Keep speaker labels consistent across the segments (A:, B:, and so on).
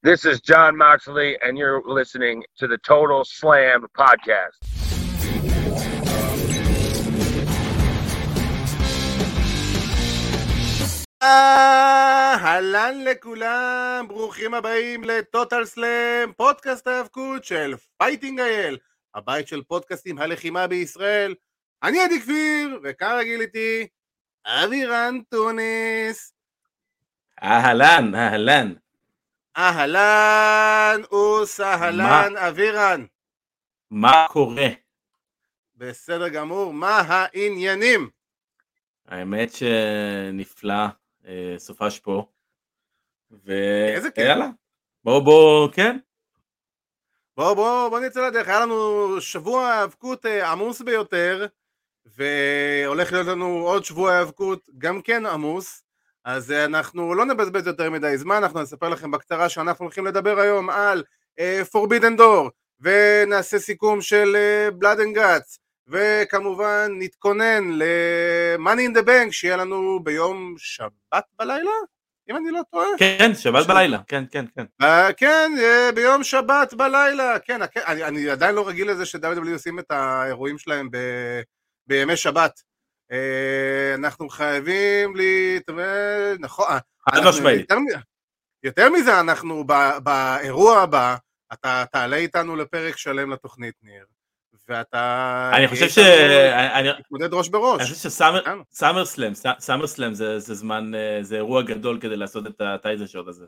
A: This is Jon Moxley, and you're listening to the Total Slam podcast.
B: אהלן לכולם, ברוכים הבאים לטוטל סלאם, פודקאסט ההאבקות של פייטינג אייל, הבית של פודקאסטים הלחימה בישראל. אני עדי כפיר, וכרגיל איתי אבירן טוניס.
C: אהלן, אהלן.
B: אהלן וסהלן, אבירן.
C: מה קורה?
B: בסדר גמור, מה העניינים?
C: האמת שנפלא, אה, סופש פה. ו...
B: איזה כיף.
C: יאללה, בוא בוא, כן.
B: בואו בואו בוא נצא לדרך, היה לנו שבוע האבקות אה, עמוס ביותר והולך להיות לנו עוד שבוע האבקות גם כן עמוס אז אה, אנחנו לא נבזבז יותר מדי זמן, אנחנו נספר לכם בקצרה שאנחנו הולכים לדבר היום על אה, Forbidden Door ונעשה סיכום של אה, Blood and Guts וכמובן נתכונן ל-Money in the Bank שיהיה לנו ביום שבת בלילה, אם אני לא טועה.
C: כן, שבת בלילה, כן, כן, כן.
B: Uh, כן, uh, ביום שבת בלילה, כן, אני, אני עדיין לא רגיל לזה ש-WWE עושים את האירועים שלהם ב, בימי שבת. Uh, אנחנו חייבים להתאמן, נכון,
C: חד
B: אנחנו-
C: משמעית.
B: יותר, מזה, אנחנו באירוע הבא, אתה תעלה איתנו לפרק שלם לתוכנית, ניר, ואתה...
C: אני חושב ש... אני-
B: איתנו להתמודד ראש בראש.
C: אני חושב שסאמר
B: כן.
C: סלאם, סאמר סלאם זה זה זמן, אה, זה אירוע גדול כדי לעשות את הטייזר שוט הזה.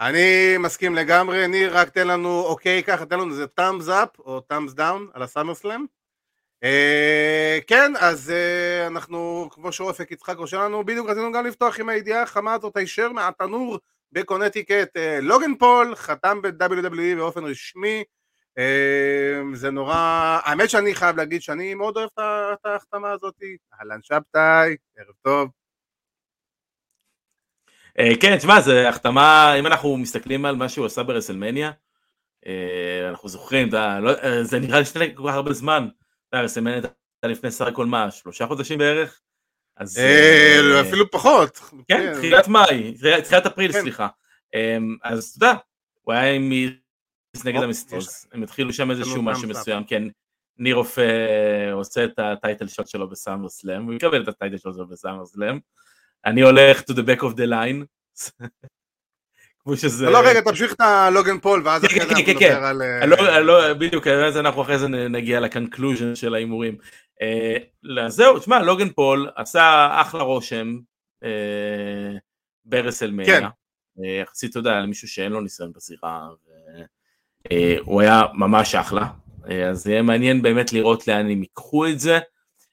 B: אני מסכים לגמרי, ניר, רק תן לנו אוקיי ככה, תן לנו איזה thumbs up או thumbs down על הסאמר סלאם. אה, כן, אז אה, אנחנו, כמו שאופק יצחק רושם לנו, בדיוק רצינו גם לפתוח עם הידיעה החמה הזאת הישר מהתנור בקונטיקט. אה, לוגן פול חתם ב-WWE באופן רשמי. זה נורא, האמת שאני חייב להגיד שאני מאוד אוהב את ההחתמה הזאת. אהלן שבתאי, ערב טוב.
C: כן, תשמע, זה החתמה, אם אנחנו מסתכלים על מה שהוא עשה ברסלמניה, אנחנו זוכרים, לא- זה נראה לי לפני כל כך הרבה זמן, יודע, רסלמניה הייתה לפני סך הכל מה, שלושה חודשים בערך? אז...
B: אה,
C: אה,
B: אפילו פחות.
C: כן, תחילת מאי, תחילת אפריל,
B: כן.
C: סליחה. אמ, אז אתה יודע, הוא היה עם מיז נגד
B: ה,
C: המיסטריוס, הם התחילו שם איזשהו משהו. מסוים, כן, ניר רופא עושה את ה title shot שלו בסאמר סלאם, הוא יקבל את ה title shot שלו בסאמר סלאם, אני הולך to the back of the line, כמו שזה...
B: לא, רגע, תמשיך את הלוגן פול, ואז
C: כן,
B: אחרי
C: כן,
B: זה אנחנו
C: כן.
B: נדבר על... אה,
C: לא, לא, בדיוק, אז אנחנו אחרי זה נגיע ל conclusion של ההימורים. אה, לא, זהו, תשמע, לוגן פול עשה אחלה רושם אה, ברסלמניה. אה, יחסית, יודע, למישהו שאין לו ניסיון בזירה. אה, הוא היה ממש אחלה. אה, אז יהיה מעניין באמת לראות לאן הם ייקחו את זה.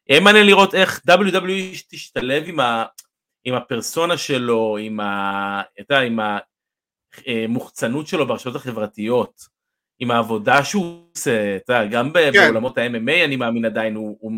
C: יהיה מעניין לראות איך WWE תשתלב עם, ה, עם הפרסונה שלו, עם, ה, אתה עם המוחצנות שלו ברשתות החברתיות. עם העבודה שהוא עושה, אתה יודע, גם
B: כן.
C: בעולמות ה-MMA אני מאמין עדיין הוא, הוא,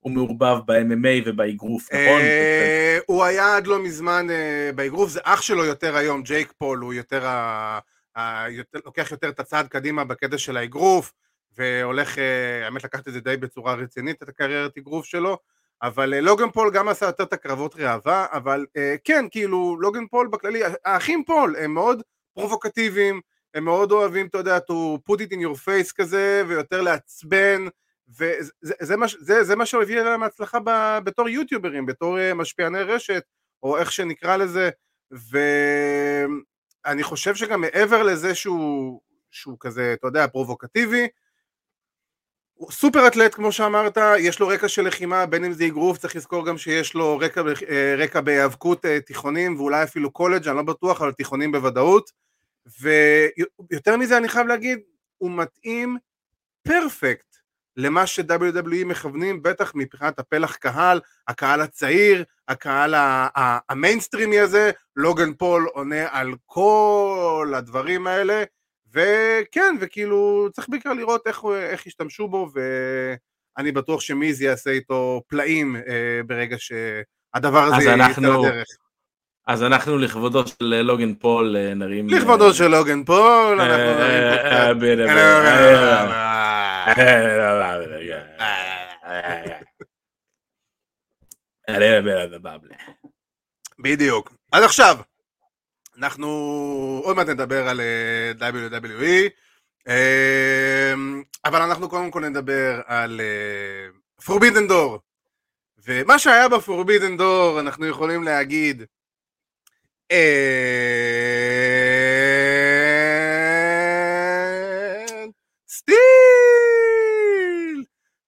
C: הוא מעורבב ב-MMA ובאגרוף, נכון?
B: אה, הוא היה עד לא מזמן אה, באגרוף, זה אח שלו יותר היום, ג'ייק פול, הוא יותר, ה- ה- יותר- לוקח יותר את הצעד קדימה בקטע של האגרוף, והולך, אה, האמת לקחת את זה די בצורה רצינית, את הקריירת אגרוף שלו, אבל אה, לוגן פול גם עשה יותר את הקרבות ראווה, אבל אה, כן, כאילו, לוגן פול בכללי, האחים פול הם מאוד פרובוקטיביים, הם מאוד אוהבים, אתה יודע, to put it in your face כזה, ויותר לעצבן, וזה זה, זה, מה שהביא להם הצלחה ב, בתור יוטיוברים, בתור אה, משפיעני רשת, או איך שנקרא לזה, ואני חושב שגם מעבר לזה שהוא, שהוא כזה, אתה יודע, פרובוקטיבי, הוא סופר אתלט כמו שאמרת, יש לו רקע של לחימה, בין אם זה אגרוף, צריך לזכור גם שיש לו רקע, אה, רקע בהיאבקות אה, תיכונים, ואולי אפילו קולג', אני לא בטוח, אבל תיכונים בוודאות, ויותר מזה אני חייב להגיד, הוא מתאים perfect למה ש-WWE מכוונים, בטח מבחינת הפלח קהל, הקהל הצעיר, הקהל המיינסטרימי הזה, לוגן פול עונה על כל הדברים האלה, וכן, וכאילו, צריך בעיקר לראות איך, איך ישתמשו בו, ואני בטוח שמיז יעשה איתו פלאים אה, ברגע שהדבר הזה יצא
C: אנחנו-
B: לדרך.
C: אז אנחנו לכבודו של לוגן פול אה, נרים...
B: לכבודו של לוגן פול, אנחנו
C: אה,
B: נרים
C: אה. בדיוק.
B: אז עכשיו, אנחנו עוד מעט נדבר על אה, WWE, אה, אבל אנחנו קודם כל נדבר על אה, Forbidden Door. ומה שהיה ב-Forbidden Door, אנחנו יכולים להגיד, סטיל!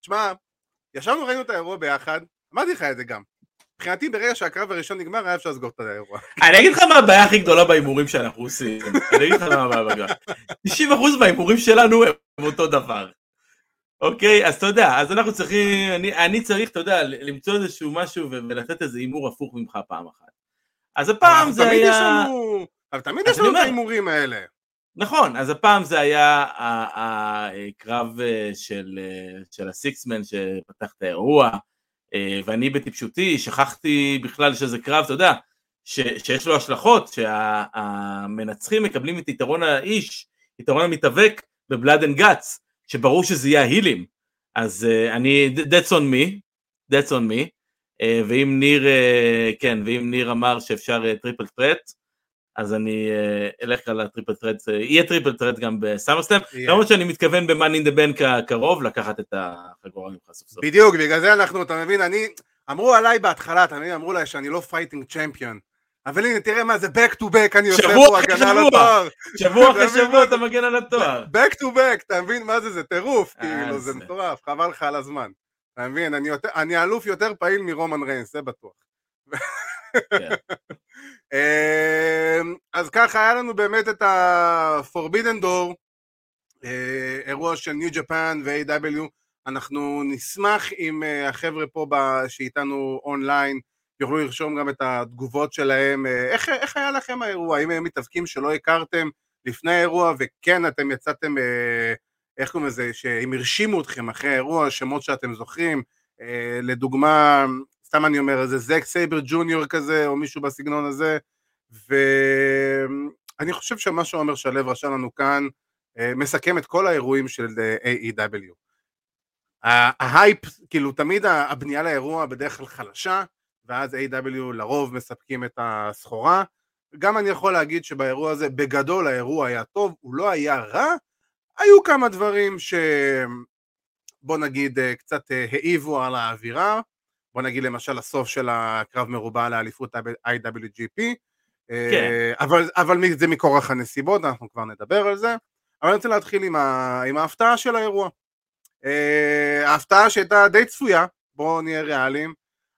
B: תשמע, ישבנו ראינו את האירוע ביחד, אמרתי לך את זה גם. מבחינתי ברגע שהקרב הראשון נגמר היה אפשר לסגור את האירוע.
C: אני אגיד לך מה הבעיה הכי גדולה בהימורים שאנחנו עושים. אני אגיד לך מה הבעיה. 90% מההימורים שלנו הם אותו דבר. אוקיי, אז אתה יודע, אז אנחנו צריכים, אני, אני צריך, אתה יודע, למצוא איזשהו משהו ולתת איזה הימור הפוך ממך פעם אחת. אז הפעם זה היה...
B: אבל תמיד יש לנו את ההימורים האלה.
C: נכון, אז הפעם זה היה הקרב אה, של, אה, של הסיקסמן שפתח את האירוע, אה, ואני בטיפשותי שכחתי בכלל שזה קרב, אתה יודע, ש, שיש לו השלכות, שהמנצחים מקבלים את יתרון האיש, יתרון המתאבק ב-Blood and Guts, שברור שזה יהיה ההילים. אז אני, that's on me, that's on me, ואם ניר, כן, ואם ניר אמר שאפשר triple threat, אז אני אלך על ה-triple threat, יהיה triple threat גם בסאמרסלאם, למרות שאני מתכוון ב-Money in the Bank הקרוב לקחת את החגורה ממך סוף סוף.
B: בדיוק, בגלל זה אנחנו, אתה מבין, אני, אמרו עליי בהתחלה, אתה מבין, אמרו לי שאני לא fighting champion. אבל הנה, תראה מה זה back to back, אני עושה פה הגנה על התואר.
C: שבוע אחרי שבוע אתה מגן על התואר.
B: back to back, אתה מבין מה זה, זה טירוף, כאילו, זה מטורף, חבל לך על הזמן. אתה מבין, אני אלוף יותר פעיל מרומן ריינס, זה בטוח. כן. אמ, אז ככה היה לנו באמת את ה-Forbidden Door, אה, אירוע של ניו ג'פאן ו-AEW, אנחנו נשמח אם אה, החבר'ה פה שאיתנו אונליין יוכלו לרשום גם את התגובות שלהם, אה, איך, איך היה לכם האירוע, האם הם מתאבקים שלא הכרתם לפני האירוע וכן אתם יצאתם, איך קוראים לזה, שהם הרשימו אתכם אחרי האירוע, שמות שאתם זוכרים, לדוגמה סתם אני אומר, איזה זק סייבר ג'וניור כזה, או מישהו בסגנון הזה, ואני חושב שמה שעומר שלו רשם לנו כאן, אה, מסכם את כל האירועים של אה, AEW. ההייפ, כאילו תמיד הבנייה לאירוע בדרך כלל חלשה, ואז A.W. לרוב מספקים את הסחורה. גם אני יכול להגיד שבאירוע הזה, בגדול האירוע היה טוב, הוא לא היה רע, היו כמה דברים ש... בוא נגיד אה, קצת העיבו על האווירה, בוא נגיד למשל הסוף של הקרב מרובע לאליפות IWGP, כן. אה, אבל, אבל זה מכורח הנסיבות, אנחנו כבר נדבר על זה, אבל אני רוצה להתחיל עם, ה, עם ההפתעה של האירוע. אה, ההפתעה שהייתה די צפויה, בואו נהיה ריאליים,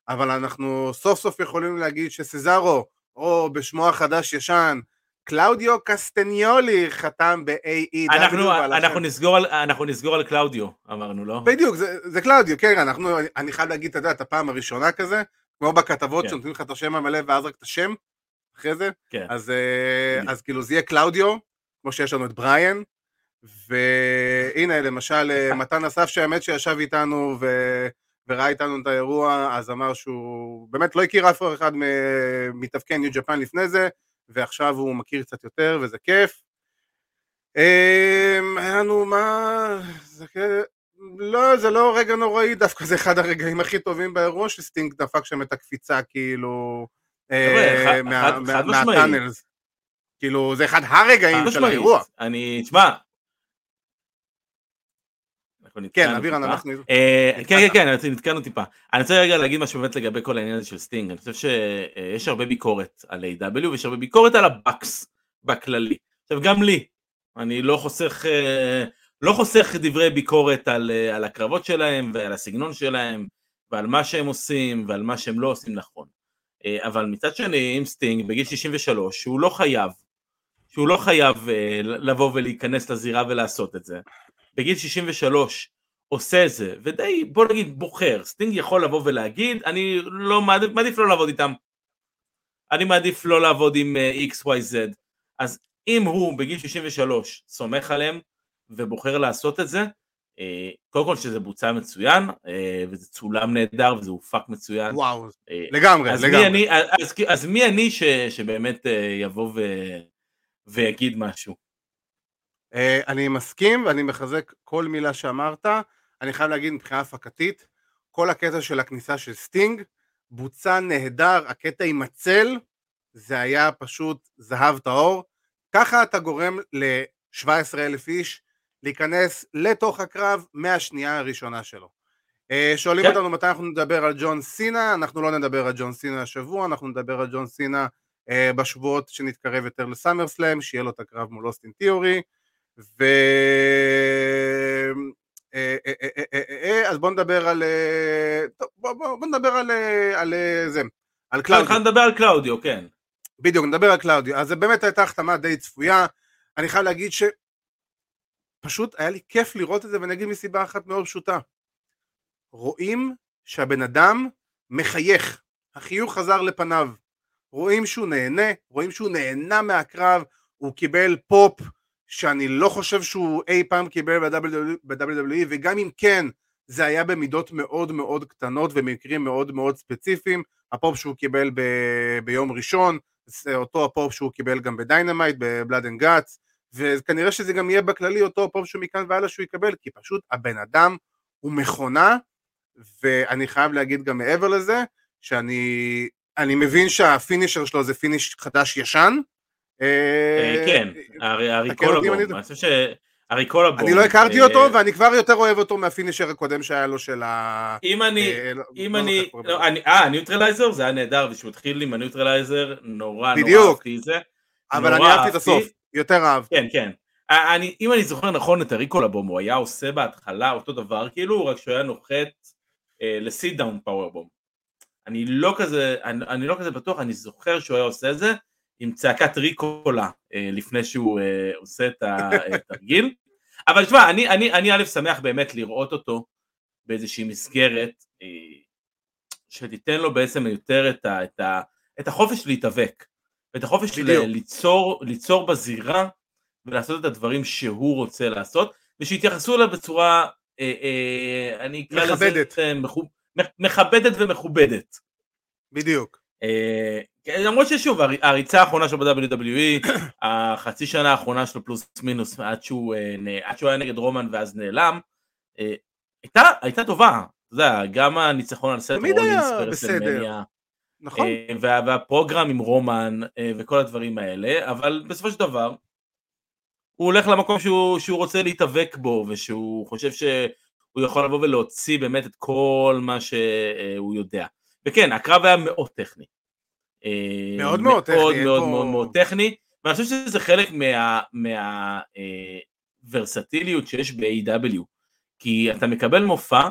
B: אבל אנחנו סוף סוף יכולים להגיד שסזארו, או בשמו החדש ישן, קלאודיו קסטניולי חתם ב-AEW.
C: אנחנו, אנחנו, נסגור על, אנחנו נסגור על קלאודיו, אמרנו, לא?
B: בדיוק, זה, זה קלאודיו, כן, אנחנו, אני חייב להגיד, אתה יודע, את הפעם הראשונה כזה, כמו בכתבות כן. שנותנים לך את השם המלא ואז רק את השם, אחרי זה, כן. אז, כן. אז כאילו זה יהיה קלאודיו, כמו שיש לנו את בריאן, והנה למשל אה, מתן אסף שהאמת שישב איתנו ו... וראה איתנו את האירוע, אז אמר שהוא באמת לא הכיר אף אחד מתאבקי ניו ג'פאן לפני זה, ועכשיו הוא מכיר קצת יותר וזה כיף. אמ, היה לנו מה... זה לא, זה לא רגע נוראי, דווקא זה אחד הרגעים הכי טובים באירוע שסטינג דפק שם את הקפיצה כאילו אה, מה-tunnels. כאילו זה אחד הרגעים של האירוע.
C: אני, תשמע,
B: כן, אבירן, אנחנו...
C: אה, כן, כן, כן, נתקענו טיפה. אני רוצה רגע להגיד משהו באמת לגבי כל העניין הזה של סטינג. אני חושב שיש הרבה ביקורת על AEW ויש הרבה ביקורת על הבאקס בכללי. עכשיו, גם לי, אני לא חוסך, אה, לא חוסך דברי ביקורת על, אה, על הקרבות שלהם ועל הסגנון שלהם ועל מה שהם עושים ועל מה שהם לא עושים נכון. אבל מצד שני, עם סטינג בגיל 63, שהוא לא חייב, שהוא לא חייב לבוא ולהיכנס לזירה ולעשות את זה. בגיל 63 עושה זה, ודי בוא נגיד בוחר, סטינג יכול לבוא ולהגיד, אני לא מעדיף, מעדיף לא לעבוד איתם, אני מעדיף לא לעבוד עם uh, אה, XYZ, אז אם הוא בגיל 63 סומך עליהם ובוחר לעשות את זה, uh, קודם כל שזה בוצע מצוין, uh, וזה צולם נהדר וזה הופק מצוין.
B: וואו, uh, לגמרי, אז לגמרי.
C: מי אני, אז, אז מי אני ש, שבאמת uh, יבוא ו, ויגיד משהו?
B: אה, אני מסכים ואני מחזק כל מילה שאמרת. אני חייב להגיד מבחינה הפקתית, כל הקטע של הכניסה של סטינג בוצע נהדר, הקטע עם הצל, זה היה פשוט זהב טהור. ככה אתה גורם ל-17 אלף איש להיכנס לתוך הקרב מהשנייה הראשונה שלו. אה, שואלים
C: כן.
B: אותנו מתי אנחנו נדבר על ג'ון סינה, אנחנו לא נדבר על ג'ון סינה השבוע, אנחנו נדבר על ג'ון סינה אה, בשבועות שנתקרב יותר לסאמר סלאם, שיהיה לו את הקרב מול אוסטין תיאורי, ו... אה, אה, אה, אז בוא נדבר על... בוא, נדבר על, זה, על קלאודיו.
C: התחלנו לדבר על קלאודיו, כן.
B: בדיוק, נדבר על קלאודיו. אז זה באמת הייתה החתמה די צפויה. אני חייב להגיד שפשוט היה לי כיף לראות את זה, ואני אגיד מסיבה אחת מאוד פשוטה. רואים שהבן אדם מחייך, החיוך חזר לפניו. רואים שהוא נהנה, רואים שהוא נהנה מהקרב, הוא קיבל פופ שאני לא חושב שהוא אי פעם קיבל ב-WWE, וגם אם כן, זה היה במידות מאוד מאוד קטנות ומקרים מאוד מאוד ספציפיים. ה-pop שהוא קיבל ב- ביום ראשון, זה אותו ה-pop שהוא קיבל גם בדיינמייט, ב-Blood and Guts, וכנראה שזה גם יהיה בכללי אותו ה-pop שמכאן והלאה שהוא יקבל, כי פשוט הבן אדם הוא מכונה, ואני חייב להגיד גם מעבר לזה, שאני אני מבין שהפינישר שלו זה פיניש חדש ישן.
C: אה, כן, הריקול
B: אותי אם
C: הבום,
B: אני-
C: חושב הבום.
B: אני לא הכרתי
C: אה,
B: אותו, ואני כבר יותר אוהב אותו מהפינישר הקודם שהיה לו של ה...
C: אם אני,
B: אה, לא-
C: אם
B: לא
C: אני, לא, אה, ניוטרלייזר זה היה נהדר, ושהוא התחיל עם הניוטרלייזר, נורא נורא. אהבתי את זה.
B: אבל אני אהבתי את הסוף. יותר אהבתי.
C: כן, כן. אה, אני, אם אני זוכר נכון את הריקול הבום, הוא היה עושה בהתחלה אותו דבר, כאילו, רק שהוא היה נוחת אה, לסיט דאון פאוור בום. אני לא כזה, אני, אני לא כזה בטוח, אני זוכר שהוא היה עושה את זה עם צעקת ריקולה אה, לפני שהוא אה, עושה את התרגיל. אבל תשמע, אני, אני, אני א' שמח באמת לראות אותו באיזושהי מסגרת אה, שתיתן לו בעצם יותר את, ה, את, ה, את החופש להתאבק, את החופש. ל, ליצור, ליצור בזירה ולעשות את הדברים שהוא רוצה לעשות, ושיתייחסו אליו בצורה, אה, אה, אני אקרא לזה,
B: מכבדת.
C: מכבדת ומכובדת.
B: בדיוק.
C: אה, כן, למרות ששוב, הר- הריצה האחרונה שלו ב-WWE, החצי שנה האחרונה שלו פלוס מינוס עד שהוא, אה, עד שהוא היה נגד רומן ואז נעלם, אה, הייתה, הייתה טובה, אתה יודע, גם הניצחון על
B: היה
C: רולינס
B: בסדר.
C: ברסלמניה,
B: נכון.
C: אה, וה- והפרוגרם עם רומן וכל הדברים האלה, אבל בסופו של דבר, הוא הולך למקום שהוא, שהוא רוצה להתאבק בו, ושהוא חושב שהוא יכול לבוא ולהוציא באמת את כל מה שהוא יודע. וכן, הקרב היה מאוד טכני. אה,
B: מאוד מאוד טכני,
C: מאוד מאוד מאוד מאוד טכני, ואני חושב שזה חלק מהוורסטיליות שיש ב-AEW, כי אתה מקבל מופע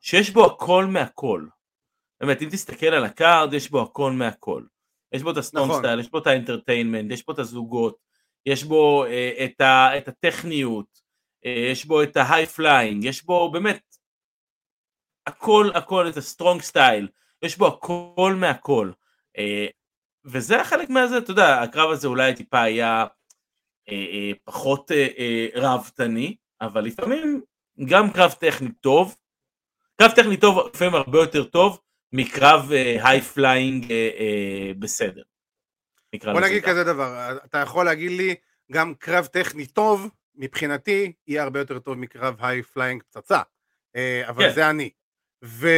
C: שיש בו הכל מהכל. באמת, אם תסתכל על ה card, יש בו הכל מהכל. יש בו את ה strong
B: נכון.
C: style, יש בו את ה entertainment, יש בו את הזוגות, יש בו אה, את, ה, את הטכניות, אה, יש בו את ה high flying, יש בו באמת הכל הכל, את ה strong style, יש בו הכל מהכל. אה, וזה חלק מהזה, אתה יודע, הקרב הזה אולי טיפה היה אה, אה, פחות ראוותני, אבל לפעמים גם קרב טכני טוב, קרב טכני טוב לפעמים הרבה יותר טוב מקרב high flying בסדר.
B: בוא נגיד. כזה דבר, אתה יכול להגיד לי, גם קרב טכני טוב, מבחינתי, יהיה הרבה יותר טוב מקרב high flying פצצה. אבל
C: כן.
B: זה אני. ו...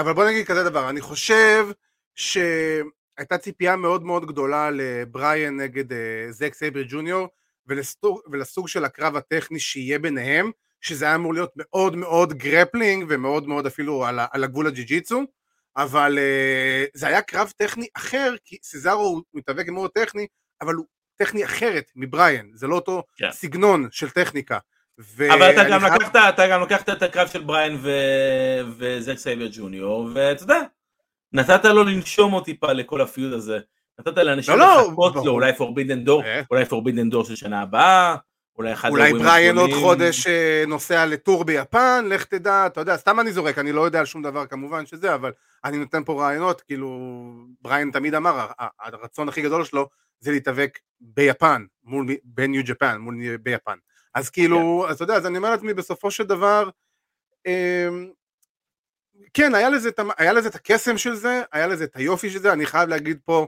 B: אבל בוא נגיד כזה דבר, אני חושב שהייתה ציפייה מאוד מאוד גדולה לבריאן נגד אה, זק סייבר ג'וניור, ולסוג, ולסוג של הקרב הטכני שיהיה ביניהם, שזה היה אמור להיות מאוד מאוד grappling ומאוד מאוד אפילו על, על הגבול הג'יו-ג'יצו, אבל uh, זה היה קרב טכני אחר, כי סיזארו הוא מתאבק עם מאוד טכני, אבל הוא טכני אחרת מבריאן, זה לא אותו
C: כן.
B: סגנון של טכניקה.
C: אבל אתה גם
B: חייב-
C: לקחת, אתה גם לקחת את הקרב של בריין ו... וזק סייבר ג'וניור, ואתה יודע, נתת לו לנשום עוד טיפה לכל ה feud הזה. נתת לאנשים
B: לא, לא,
C: לחכות
B: ברור.
C: לו, אולי Forbidden Door,
B: אה.
C: אולי Forbidden Door של שנה הבאה, אולי אחד
B: אולי בריאן עוד. חודש אה, נוסע לטור ביפן, לך תדע, אתה יודע, סתם אני זורק, אני לא יודע על שום דבר כמובן שזה, אבל אני נותן פה רעיונות, כאילו, בריאן תמיד אמר, הרצון הכי גדול שלו זה להתאבק ביפן, מול, בניו ג'פן, מול ביפן. אז כאילו,
C: כן.
B: אז אתה יודע, אז אני אומר לעצמי, בסופו של דבר, אמ, כן, היה לזה, את היה לזה את הקסם של זה, היה לזה את היופי של זה, אני חייב להגיד פה,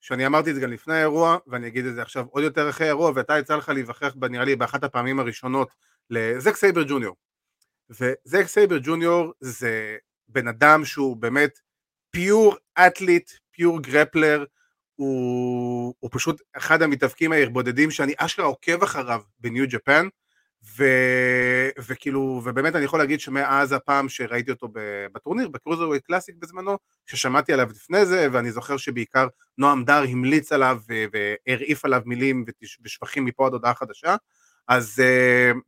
B: שאני אמרתי את זה גם לפני האירוע, ואני אגיד את זה עכשיו עוד יותר אחרי האירוע, ואתה יצא לך להיווכח, נראה לי, באחת הפעמים הראשונות, לזק סייבר ג'וניור. וזק סייבר ג'וניור זה בן אדם שהוא באמת pure athlete, pure grappler, הוא, הוא פשוט אחד המתאבקים הבודדים שאני אשכרה עוקב אחריו בניו ג'פן, ו, וכאילו, ובאמת אני יכול להגיד שמאז הפעם שראיתי אותו בטורניר, ב Cruiserweight Classic בזמנו, ששמעתי עליו לפני זה, ואני זוכר שבעיקר נועם דר המליץ עליו והרעיף עליו מילים ושבחים מפה עד הודעה חדשה, אז uh,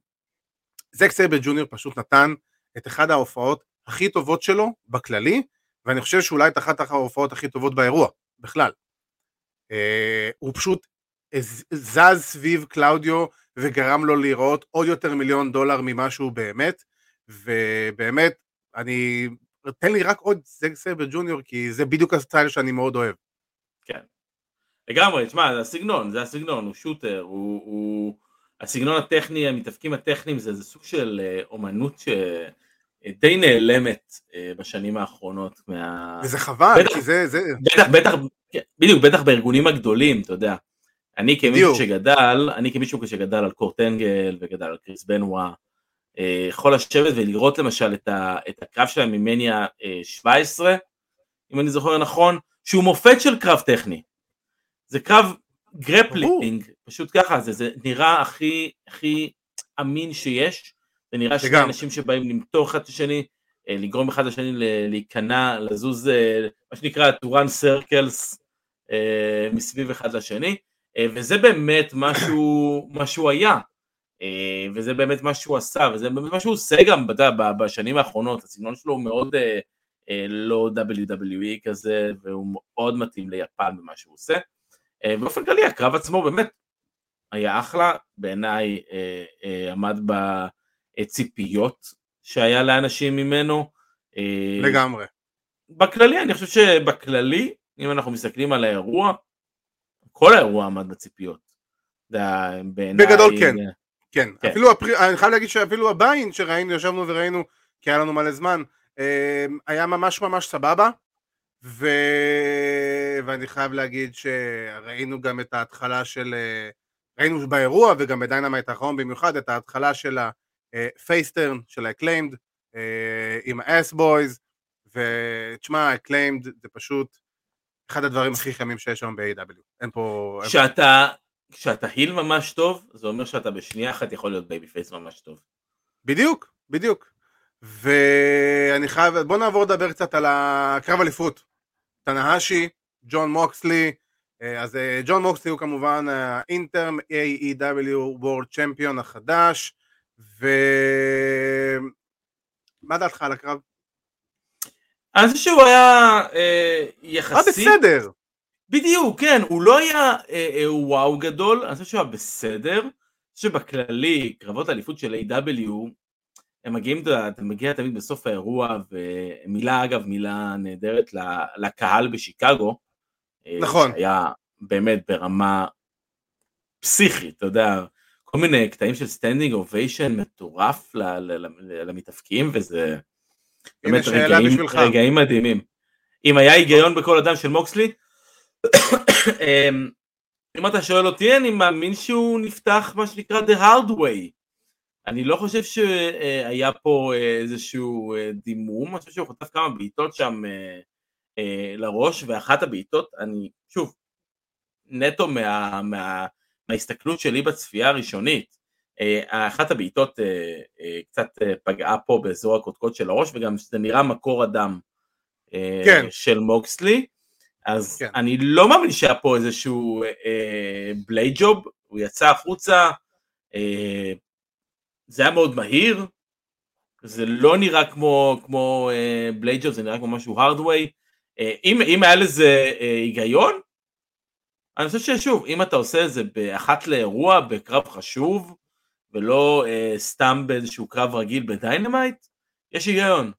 B: זק סייבר ג'וניור פשוט נתן את אחד ההופעות הכי טובות שלו בכללי, ואני חושב שאולי את אחת ההופעות הכי טובות באירוע, בכלל. Uh, הוא פשוט זז סביב קלאודיו וגרם לו לראות עוד יותר מיליון דולר ממה שהוא באמת, ובאמת, אני, תן לי רק עוד זק סייבר ג'וניור, כי זה בדיוק ה style שאני מאוד אוהב.
C: כן. לגמרי, תשמע, זה הסגנון, זה הסגנון, הוא shooter, הוא, הוא... הסגנון הטכני, המתאבקים הטכניים, זה, זה סוג של אה, אומנות שדי נעלמת אה, בשנים האחרונות. מה...
B: וזה חבל, בטח, כי זה... זה...
C: בטח, בטח, כן, בדיוק, בטח בארגונים הגדולים, אתה יודע. אני כמישהו שגדל, אני כמישהו שגדל על קורט אנגל וגדל על קריס בנוואה, אה, יכול לשבת ולראות למשל את, ה, את הקרב שלהם ממניה 17, אם אני זוכר נכון, שהוא מופת של קרב טכני. זה קרב grappling, פשוט ככה, זה, זה נראה הכי, הכי אמין שיש, זה נראה שני אנשים שבאים לקרוע אחד את השני, אה, לגרום אחד לשני להיכנע, לזוז, אה, מה שנקרא to run circles מסביב אחד לשני, וזה באמת משהו, מה שהוא היה, וזה באמת מה שהוא עשה, וזה באמת מה שהוא עושה גם בשנים האחרונות, הסגנון שלו הוא מאוד לא WWE כזה, והוא מאוד מתאים ליפן במה שהוא עושה. באופן כללי הקרב עצמו באמת היה אחלה, בעיניי אה, אה, עמד בציפיות שהיה לאנשים ממנו.
B: אה, לגמרי.
C: בכללי, אני חושב שבכללי, אם אנחנו מסתכלים על האירוע, כל האירוע עמד בציפיות.
B: בגדול כן. כן, כן. אפילו, הפר... אני חייב להגיד שאפילו ה buy-in שראינו, ישבנו וראינו, כי היה לנו מלא זמן, היה ממש ממש סבבה. ו... ואני חייב להגיד שראינו גם את ההתחלה של, ראינו באירוע וגם ב Dynamite האחרון במיוחד את ההתחלה של ה face turn של ה Acclaimed עם ה Ass Boys ותשמע ה Acclaimed זה פשוט אחד הדברים הכי חמים שיש היום ב-AEW אין פה...
C: כשאתה, כשאתה heel ממש טוב זה אומר שאתה בשנייה אחת יכול להיות babyface ממש טוב.
B: בדיוק בדיוק. ואני חייב בוא נעבור לדבר קצת על הקרב אליפות. טנהאשי, ג'ון מוקסלי, אה, אז אה, ג'ון מוקסלי הוא כמובן ה interim AEW World Champion החדש, ומה דעתך על הקרב?
C: אני חושב שהוא היה אה, יחסית...
B: היה בסדר.
C: בדיוק, כן, הוא לא היה אה, אה, וואו גדול, אני חושב שהוא היה בסדר. שבכללי, קרבות האליפות של A.W. הם מגיעים, אתה מגיע תמיד בסוף האירוע, ומילה אגב, מילה נהדרת לקהל בשיקגו.
B: אה, נכון.
C: שהיה באמת ברמה פסיכית, אתה יודע, כל מיני קטעים של standing ovation מטורף למתאבקים, וזה באמת רגעים, רגעים מדהימים. אם היה היגיון בכל הדם של מוקסלי, אמ, אם אתה שואל אותי, אני מאמין שהוא נפתח מה שנקרא The Hard Way. אני לא חושב שהיה פה איזשהו דימום, אני חושב שהוא חטף כמה בעיטות שם לראש, ואחת הבעיטות, אני, שוב, נטו מה, מה, מההסתכלות שלי בצפייה הראשונית, אחת הבעיטות קצת פגעה פה באזור הקודקוד של הראש, וגם זה נראה מקור הדם כן. של מוקסלי, אז כן. אני לא מאמין שהיה פה איזשהו בלייד ג'וב, הוא יצא החוצה, זה היה מאוד מהיר, זה לא נראה כמו, כמו uh, בלייג'ר, זה נראה כמו משהו הארדווי. אם, אם היה לזה היגיון, אני חושב ששוב, אם אתה עושה את זה באחת לאירוע, בקרב חשוב, ולא uh, סתם באיזשהו קרב רגיל ב Dynamite, יש היגיון.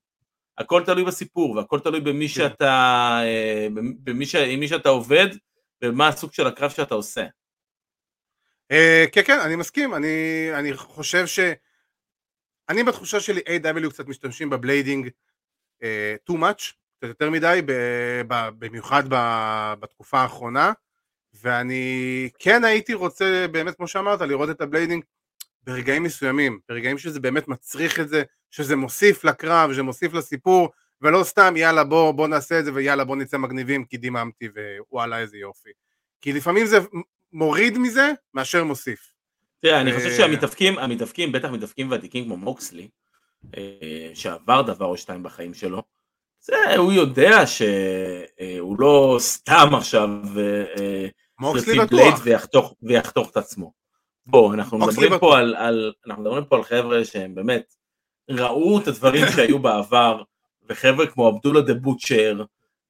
C: הכל תלוי בסיפור, והכל תלוי במי כן. שאתה, uh, במי ש, עם מי שאתה עובד, ומה הסוג של הקרב שאתה עושה.
B: Uh, כן, כן, אני מסכים, אני, אני חושב ש... אני בתחושה שלי AEW קצת משתמשים ב blading uh, too much, קצת יותר מדי, ב, ב, במיוחד ב, בתקופה האחרונה, ואני כן הייתי רוצה, באמת כמו שאמרת, לראות את ה blading ברגעים מסוימים, ברגעים שזה באמת מצריך את זה, שזה מוסיף לקרב, שזה מוסיף לסיפור, ולא סתם יאללה בוא, בוא נעשה את זה ויאללה בוא נצא מגניבים כי דיממתי ווואלה איזה יופי. כי לפעמים זה מוריד מזה מאשר מוסיף.
C: תראה, אני חושב
B: אה,
C: שהמתאבקים, המתאבקים, בטח מתאבקים ותיקים כמו מוקסלי, אה, שעבר דבר או שתיים בחיים שלו, זה, הוא יודע שהוא לא סתם עכשיו אה,
B: מוקסלי בטוח.
C: ויחתוך, ויחתוך את עצמו. בוא, אנחנו מדברים. פה על, על, אנחנו מדברים פה על חבר'ה שהם באמת ראו את הדברים שהיו בעבר, וחבר'ה כמו אבדולה דה בוטשר,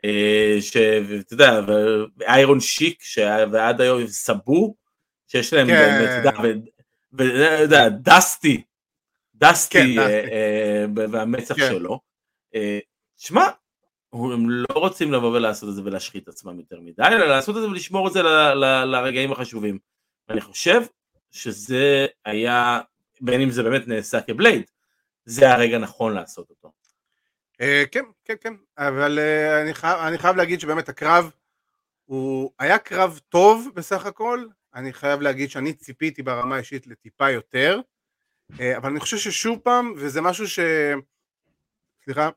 C: אה, שאתה יודע, ואיירון שיק, ועד היום סבו, שיש להם
B: כן.
C: אתה יודע, דסטי, דסטי
B: כן,
C: אה. אה, והמצח
B: כן.
C: שלו. שמע, הם לא רוצים לבוא ולעשות את זה ולהשחית את עצמם יותר מדי, אלא לעשות את זה ולשמור את זה לרגעים החשובים. ואני חושב שזה היה, בין אם זה באמת נעשה כבלייד, זה הרגע נכון לעשות אותו.
B: אה, כן, כן, כן, אבל אה, אני חייב, אני חייב להגיד שבאמת הקרב הוא היה קרב טוב בסך הכל, אני חייב להגיד שאני ציפיתי ברמה האישית לטיפה יותר, אה, אבל אני חושב ששוב פעם, וזה משהו ש... סליחה,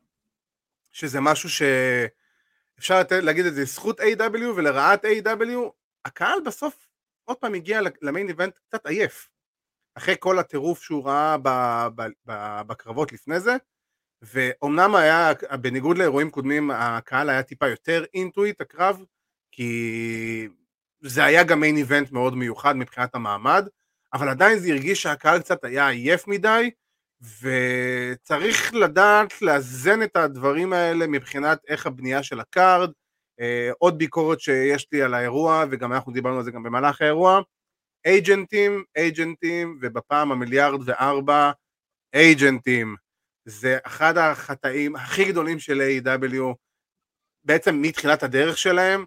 B: שזה משהו שאפשר לתת, להגיד את זה לזכות A.W. ולרעת A.W. הקהל בסוף עוד פעם הגיע למיין איבנט קצת עייף, אחרי כל הטירוף שהוא ראה ב, ב, ב, בקרבות לפני זה, ואומנם היה, בניגוד לאירועים קודמים, הקהל היה טיפה יותר אינטואיט הקרב, כי זה היה גם main event מאוד מיוחד מבחינת המעמד, אבל עדיין זה הרגיש שהקהל קצת היה עייף מדי, וצריך לדעת לאזן את הדברים האלה מבחינת איך הבנייה של ה card. אה, עוד ביקורת שיש לי על האירוע, וגם אנחנו דיברנו על זה גם במהלך האירוע, אייג'נטים, אייג'נטים, ובפעם המיליארד וארבע, אייג'נטים. זה אחד החטאים הכי גדולים של AEW בעצם מתחילת הדרך שלהם.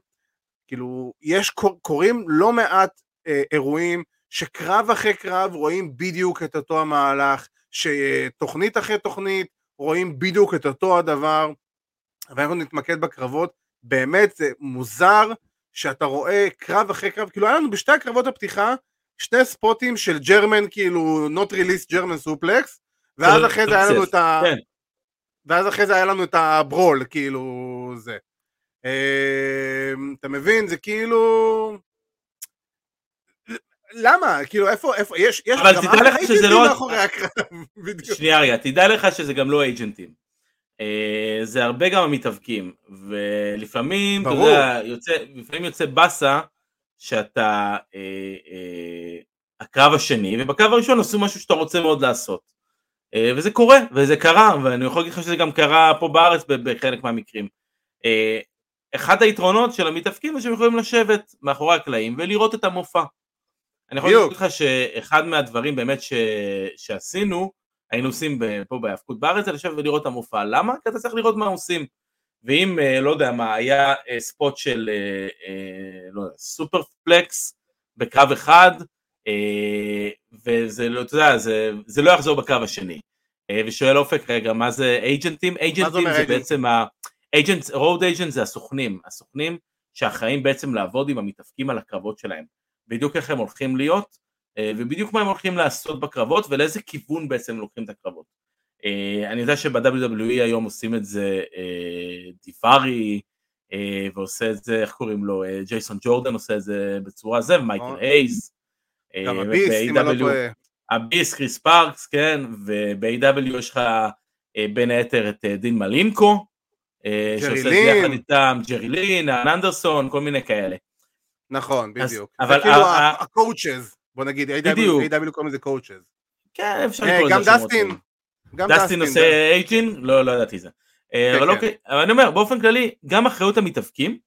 B: כאילו, יש, קורים לא מעט אה, אירועים שקרב אחרי קרב רואים בדיוק את אותו המהלך, שתוכנית אחרי תוכנית רואים בדיוק את אותו הדבר, ואנחנו נתמקד בקרבות. באמת זה מוזר שאתה רואה קרב אחרי קרב, כאילו היה לנו בשתי הקרבות הפתיחה שני ספוטים של ג'רמן, כאילו not released ג'רמן סופלקס, ואז אחרי זה היה לנו את ה...
C: כן.
B: ואז אחרי זה היה לנו את הברול, כאילו זה. אתה מבין? זה כאילו... למה? כאילו איפה, איפה, יש, יש
C: אבל תדע לך שזה לא...
B: מאחורי הקרב.
C: שנייה רגע, תדע לך שזה גם לא אייג'נטים. אה, זה הרבה גם המתאבקים, ולפעמים, אתה
B: ברור.
C: יודע, יוצא, לפעמים יוצא באסה שאתה אה, אה, הקרב השני, ובקרב הראשון עשו משהו שאתה רוצה מאוד לעשות. אה, וזה קורה, וזה קרה, ואני יכול להגיד לך שזה גם קרה פה בארץ בחלק מהמקרים. אה, אחד היתרונות של המתאבקים זה שהם יכולים לשבת מאחורי הקלעים ולראות את המופע. אני יכול להגיד לך שאחד מהדברים באמת ש... שעשינו, היינו עושים פה בהאבקות בארץ, זה לשבת ולראות את המופע. למה? כי אתה צריך לראות מה עושים. ואם, לא יודע מה, היה ספוט של לא יודע, סופר פלקס בקרב אחד, וזה לא, אתה יודע, זה, זה לא יחזור בקרב השני. ושואל אופק, רגע, מה זה אייג'נטים? אייג'נטים זה, זה בעצם ה... agents, road agents זה הסוכנים, הסוכנים שאחראים בעצם לעבוד עם המתאבקים על הקרבות שלהם. בדיוק איך הם הולכים להיות, ובדיוק מה הם הולכים לעשות בקרבות, ולאיזה כיוון בעצם לוקחים את הקרבות. אני יודע שב-WWE היום עושים את זה דיפארי, ועושה את זה, איך קוראים לו, ג'ייסון ג'ורדן עושה את זה בצורה זה, ומייקל הייז.
B: גם אביס, אם אני לא טועה.
C: אביס, קריס פארקס, כן, וב-AW יש לך בין היתר את דין מלינקו, שעושה את זה יחד איתם, ג'רי לין, ארן אנדרסון, כל מיני כאלה.
B: נכון, בדיוק.
C: אבל
B: זה כאילו ה coaches, בוא נגיד, AEW קוראים לזה coaches.
C: כן, אפשר לקרוא לזה
B: גם דסטין.
C: גם דסטין עושה agent? לא, לא ידעתי זה. אבל אוקיי, אבל אני אומר, באופן כללי, גם אחריות המתאבקים,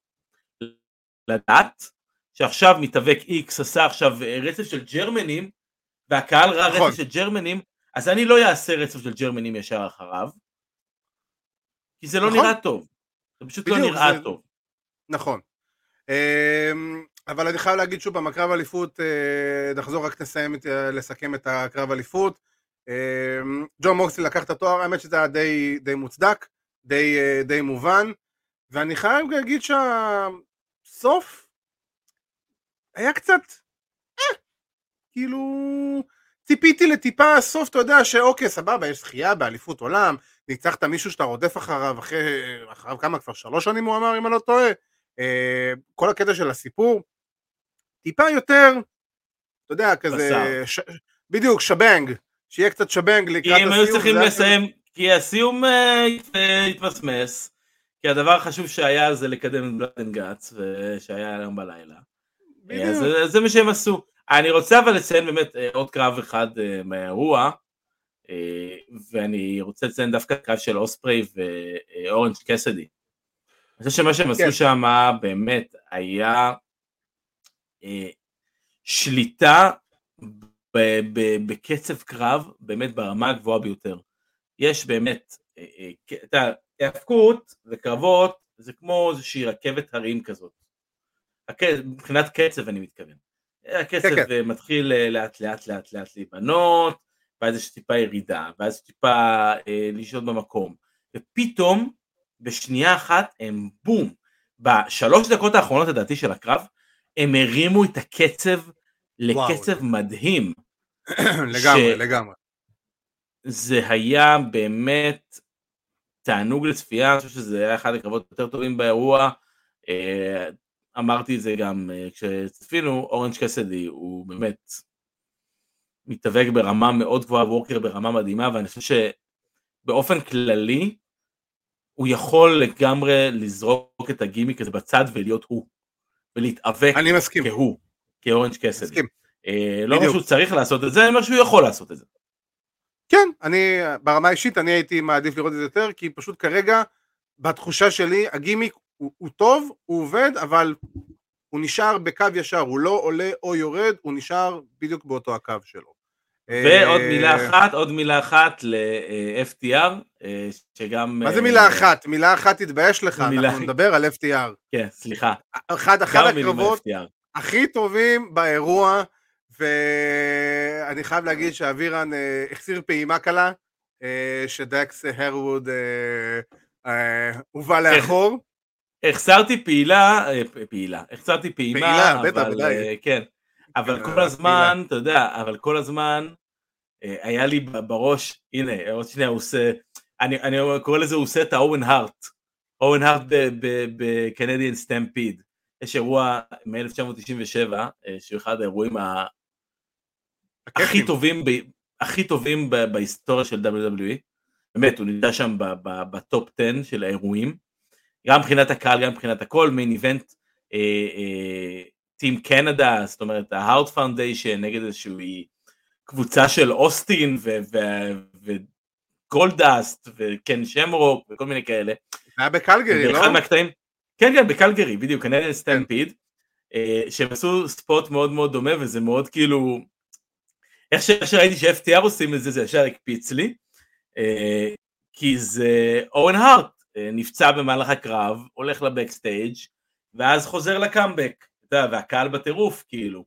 C: לדעת שעכשיו מתאבק איקס עשה עכשיו רצף של ג'רמנים, והקהל ראה רצף של ג'רמנים, אז אני לא אעשה רצף של ג'רמנים ישר אחריו, כי זה לא נראה טוב. זה פשוט לא נראה טוב.
B: נכון. אבל אני חייב להגיד שוב, בקרב אליפות, נחזור רק נסיים, לסכם את הקרב אליפות. ג'ון מוקסלי לקח את התואר, האמת שזה היה די, די מוצדק, די, די מובן, ואני חייב להגיד שהסוף היה קצת, אה, כאילו, ציפיתי לטיפה הסוף, אתה יודע שאוקיי, סבבה, יש זכייה באליפות עולם, ניצחת מישהו שאתה רודף אחריו, אחרי, אחריו כמה כבר שלוש שנים הוא אמר, אם אני לא טועה, כל הקטע של הסיפור, טיפה יותר, אתה יודע, כזה. ש... בדיוק, שבנג, שיהיה קצת שבנג לקראת
C: כי
B: הסיום.
C: הם היו צריכים
B: זה היה
C: לסיים, כי הסיום אה, הת- אה, התמסמס, כי הדבר החשוב שהיה זה לקדם את בלאדן גאץ, שהיה היום בלילה. אז זה- זה מה שהם עשו. אני רוצה אבל לציין באמת אה, עוד קרב אחד אה, מהאירוע, אה, ואני רוצה לציין דווקא קרב של אוספרי ואורנג' קסדי. אני חושב שמה שהם
B: כן.
C: עשו שם באמת היה אה, שליטה ב- ב- בקצב קרב באמת ברמה הגבוהה ביותר. יש באמת, אה, אה, יודע, היאבקות וקרבות זה כמו איזושהי רכבת הרים כזאת. מבחינת קצב אני מתכוון. הקצב
B: כן,
C: אה, מתחיל אה, לאט לאט לאט לאט להיבנות, ואז יש טיפה ירידה, ואז טיפה אה, לשהות במקום. ופתאום, בשנייה אחת הם בום. בשלוש דקות האחרונות לדעתי של הקרב, הם הרימו את הקצב לקצב מדהים.
B: לגמרי,
C: ש-
B: לגמרי.
C: זה היה באמת תענוג לצפייה, אני חושב שזה היה אחד הקרבות יותר טובים באירוע. אה, אמרתי את זה גם אה, כשצפינו, אורנג' קסדי הוא באמת מתאבק ברמה מאוד גבוהה, וורקר ברמה מדהימה, ואני חושב שבאופן כללי הוא יכול לגמרי לזרוק את הגימיק הזה בצד ולהיות הוא, ולהתאבק
B: אני מסכים,
C: כהוא, כאורנג' קסדי.
B: מסכים.
C: אה, לא אומר. שהוא צריך לעשות את זה, אני אומר שהוא יכול לעשות את זה.
B: כן, אני, ברמה האישית, אני הייתי מעדיף לראות את זה יותר, כי פשוט כרגע, בתחושה שלי, הגימיק הוא, הוא טוב, הוא עובד, אבל הוא נשאר בקו ישר, הוא לא עולה או יורד, הוא נשאר בדיוק באותו הקו שלו.
C: ועוד
B: אה,
C: מילה אחת, עוד מילה אחת ל-FTR, אה, שגם...
B: מה זה
C: אה,
B: מילה אחת? מילה אחת תתבייש לך, אנחנו נדבר על FTR.
C: כן, סליחה,
B: אחד, הקרבות. הכי טובים באירוע, ואני חייב להגיד שאבירן החסיר פעימה קלה, שדקס אה, הובא לאחור.
C: החסרתי פעילה, פעילה, החסרתי פעימה,
B: פעילה, בטח,
C: אבל,
B: ודאי.
C: אה, כן, אבל
B: אה,
C: כל הזמן, אתה יודע, אבל כל הזמן אה, היה לי בראש, הנה, עוד שנייה הוא עושה, אני אני קורא לזה, הוא עושה את האורן הארט, אורן הארט בקנדיאן סטמפיד, יש אירוע מ-1997, שהוא אחד האירועים ה- הכי. טובים, ב, הכי טובים ב, בהיסטוריה של WWE, באמת, הוא נמצא שם בטופ 10 של האירועים, גם מבחינת הקהל, גם מבחינת הכל, מיין איבנט, Team Canada, זאת אומרת, ה Hart Foundation נגד איזושהי קבוצה של אוסטין וגולדאסט וקן שמרוק וכל מיני כאלה.
B: זה היה בקלגרי, לא?
C: מהקטעים, כן כן בקלגרי בדיוק, כנראה Stampede, אה, שהם עשו spot מאוד מאוד דומה וזה מאוד כאילו, איך שראיתי ש-FTR עושים את זה זה ישר הקפיץ לי, אה, כי זה אוון הארט אה, נפצע במהלך הקרב, הולך ל backstage ואז חוזר לקאמבק, יודע, והקהל בטירוף כאילו.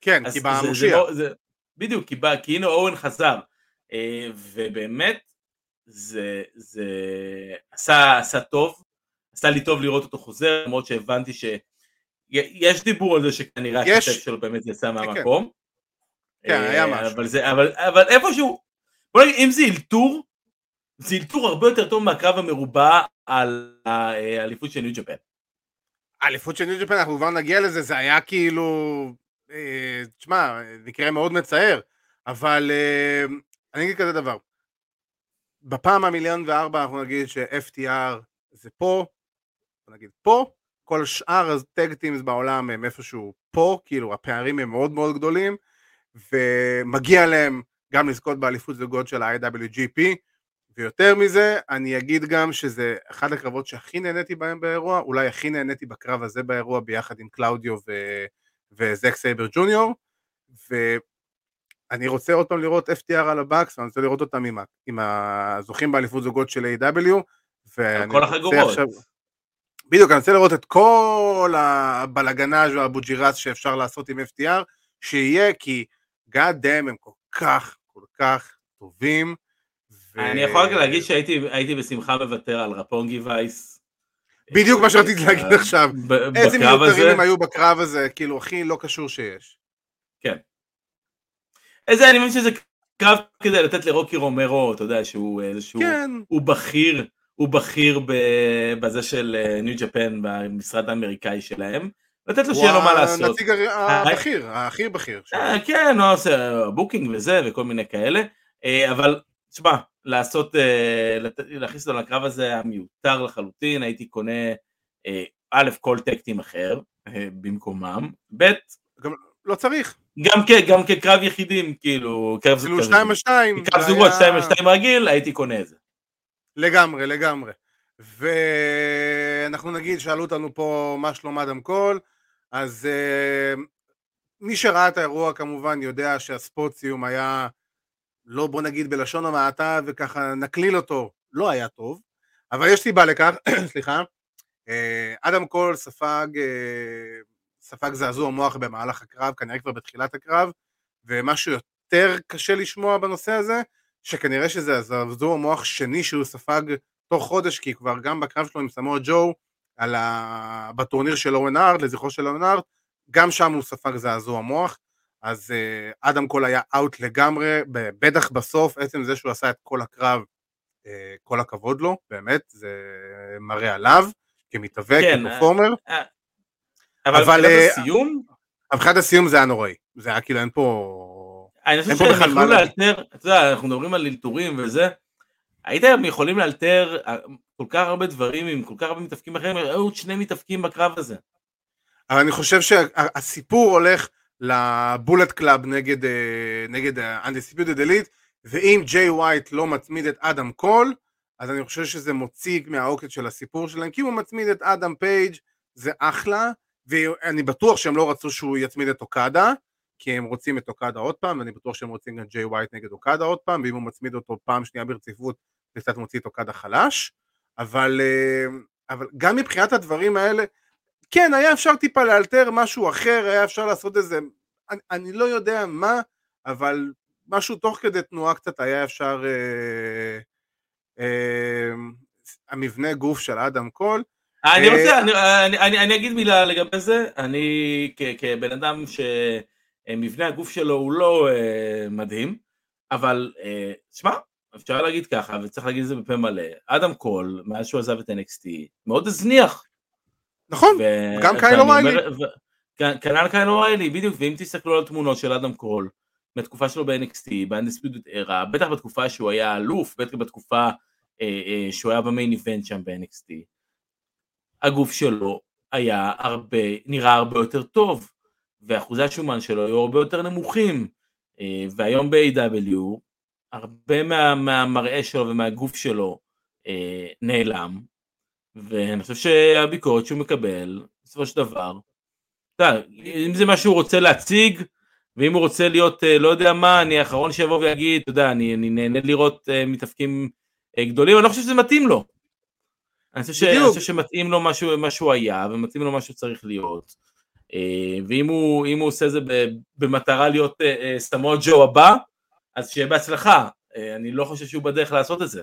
B: כן, כי
C: זה
B: במושיע.
C: לא- בדיוק, כי, בא, כי הנה אורן חזר, אה, ובאמת זה, זה עשה, עשה טוב, עשה לי טוב לראות אותו חוזר, למרות שהבנתי שיש דיבור על זה שכנראה
B: יש.
C: השתף שלו באמת יצא
B: כן.
C: מהמקום.
B: כן,
C: אה,
B: היה משהו.
C: אבל, זה, אבל, אבל איפשהו, בוא נגיד, אם זה אלתור, זה אלתור הרבה יותר טוב מהקרב המרובע על האליפות של ניו ג'פן.
B: האליפות של ניו ג'פן, אנחנו כבר נגיע לזה, זה היה כאילו, אה, תשמע, מקרה מאוד מצער, אבל אה, אני אגיד כזה דבר, בפעם המיליון וארבע אנחנו נגיד ש-FTR זה פה, נגיד פה, כל שאר הטג טימס בעולם הם איפשהו פה, כאילו הפערים הם מאוד מאוד גדולים, ומגיע להם גם לזכות באליפות זוגות של ה-IWGP, ויותר מזה, אני אגיד גם שזה אחד הקרבות שהכי נהניתי בהם באירוע, אולי הכי נהניתי בקרב הזה באירוע ביחד עם קלאודיו ו... וזק סייבר ג'וניור, ואני רוצה עוד פעם לראות FTR על ה Bucks, ואני רוצה לראות אותם עם, ה... עם הזוכים באליפות זוגות של AEW ועם
C: כל החגורות.
B: עכשיו- בדיוק, אני רוצה לראות את כל הבלגנאז' והבוג'ירס שאפשר לעשות עם FTR, שיהיה, כי God damn הם כל כך, כל כך טובים.
C: אני יכול רק להגיד שהייתי הייתי בשמחה מוותר על רפונגי וייס.
B: בדיוק מה שרציתי להגיד
C: אה,
B: עכשיו.
C: ב-
B: איזה מיותרים. הם היו בקרב הזה, כאילו הכי לא קשור שיש.
C: איזה אני מבין שזה קרב כדי לתת לרוקי רומרו, אתה יודע שהוא איזשהו,
B: כן,
C: הוא בכיר, הוא בכיר בזה של ניו ג'פן במשרד האמריקאי שלהם, לתת לו שיהיה לו מה לעשות.
B: הוא הנציג הבכיר, הכי בכיר.
C: כן, הוא עושה booking וזה וכל מיני כאלה, אבל תשמע, לעשות, להכניס אותו לקרב הזה היה מיותר לחלוטין, הייתי קונה א', כל tag team אחר במקומם, ב',
B: לא צריך.
C: גם, כן, גם כקרב יחידים, כאילו, קרב
B: כאילו 2 על 2.
C: קרב זוגות 2 על 2 רגיל, הייתי קונה את זה.
B: לגמרי, לגמרי. ואנחנו נגיד, שאלו אותנו פה מה שלום אדם קול, אז uh, מי שראה את האירוע כמובן יודע שה spot סיום היה, לא בוא נגיד בלשון המעטה וככה נקליל אותו, לא היה טוב, אבל יש סיבה לכך, סליחה, uh, אדם קול ספג uh, ספג זעזוע מוח במהלך הקרב, כנראה כבר בתחילת הקרב, ומשהו יותר קשה לשמוע בנושא הזה, שכנראה שזה הזעזוע מוח שני שהוא ספג תוך חודש, כי כבר גם בקרב שלו עם סמואל ג'ו, ה... בטורניר של אורן ארט, לזכרו של אורן ארט, גם שם הוא ספג זעזוע מוח, אז uh, אדם קול היה אאוט לגמרי, בטח בסוף, עצם זה שהוא עשה את כל הקרב, uh, כל הכבוד לו, באמת, זה מראה עליו, כמתאבק, כן, כפרפורמר. Uh,
C: אבל מבחינת אה, הסיום?
B: מבחינת הסיום זה היה נוראי, זה היה כאילו אין פה...
C: אני חושב שהם יכלו לאלתר, אתה יודע, אנחנו מדברים על אלתורים וזה, הייתם יכולים לאלתר אה, כל כך הרבה דברים עם כל כך הרבה מתאבקים אחרים, היו עוד שני מתאבקים בקרב הזה.
B: אבל אני חושב שהסיפור הולך ל Bullet Club נגד, אה, נגד ה-Undisputed Elite, ואם ג'יי ווייט לא מצמיד את אדם קול, אז אני חושב שזה מוציא מהעוקץ של הסיפור שלהם, כי הוא מצמיד את אדם פייג' זה אחלה, ואני בטוח שהם לא רצו שהוא יצמיד את אוקדה, כי הם רוצים את אוקדה עוד פעם, ואני בטוח שהם רוצים גם ג'יי ווייט נגד אוקדה עוד פעם, ואם הוא מצמיד אותו פעם שנייה ברציפות, זה קצת מוציא את אוקדה חלש, אבל, אה, אבל גם מבחינת הדברים האלה, כן, היה אפשר טיפה לאלתר משהו אחר, היה אפשר לעשות איזה, אני, אני לא יודע מה, אבל משהו תוך כדי תנועה קצת היה אפשר, אה, אה, המבנה גוף של אדם קול,
C: אני רוצה, אה, אני, אני, אני, אני אגיד מילה לגבי זה, אני כ, כבן אדם שמבנה הגוף שלו הוא לא uh, מדהים, אבל uh, שמע, אפשר להגיד ככה, וצריך להגיד את זה בפה מלא, אדם קול, מאז שהוא עזב את NXT, מאוד הזניח.
B: נכון, ו- גם קייל או'ריילי.
C: כנ"ל קייל או'ריילי, בדיוק, ואם תסתכלו על תמונות של אדם קול, מהתקופה שלו ב-NXT, ב-Undisputed Era, בטח בתקופה שהוא היה אלוף, בטח בתקופה אה, אה, שהוא היה במיין איבנט שם ב-NXT. הגוף שלו היה הרבה, נראה הרבה יותר טוב, ואחוזי השומן שלו היו הרבה יותר נמוכים, אה, והיום ב-AW הרבה מה, מהמראה שלו ומהגוף שלו אה, נעלם, ואני חושב שהביקורת שהוא מקבל, בסופו של דבר, אתה יודע, אם זה מה שהוא רוצה להציג, ואם הוא רוצה להיות, אה, לא יודע מה, אני האחרון שיבוא ויגיד, אתה יודע, אני, אני נהנה לראות מתאפקים גדולים, אני לא חושב שזה מתאים לו. אני חושב, ש... אני חושב שמתאים לו משהו, מה שהוא היה, ומתאים לו מה שהוא צריך להיות. אה, ואם הוא, הוא עושה זה במטרה להיות אה, אה, סתמו ג'ו הבא, אז שיהיה בהצלחה. אני לא חושב שהוא בדרך לעשות את זה.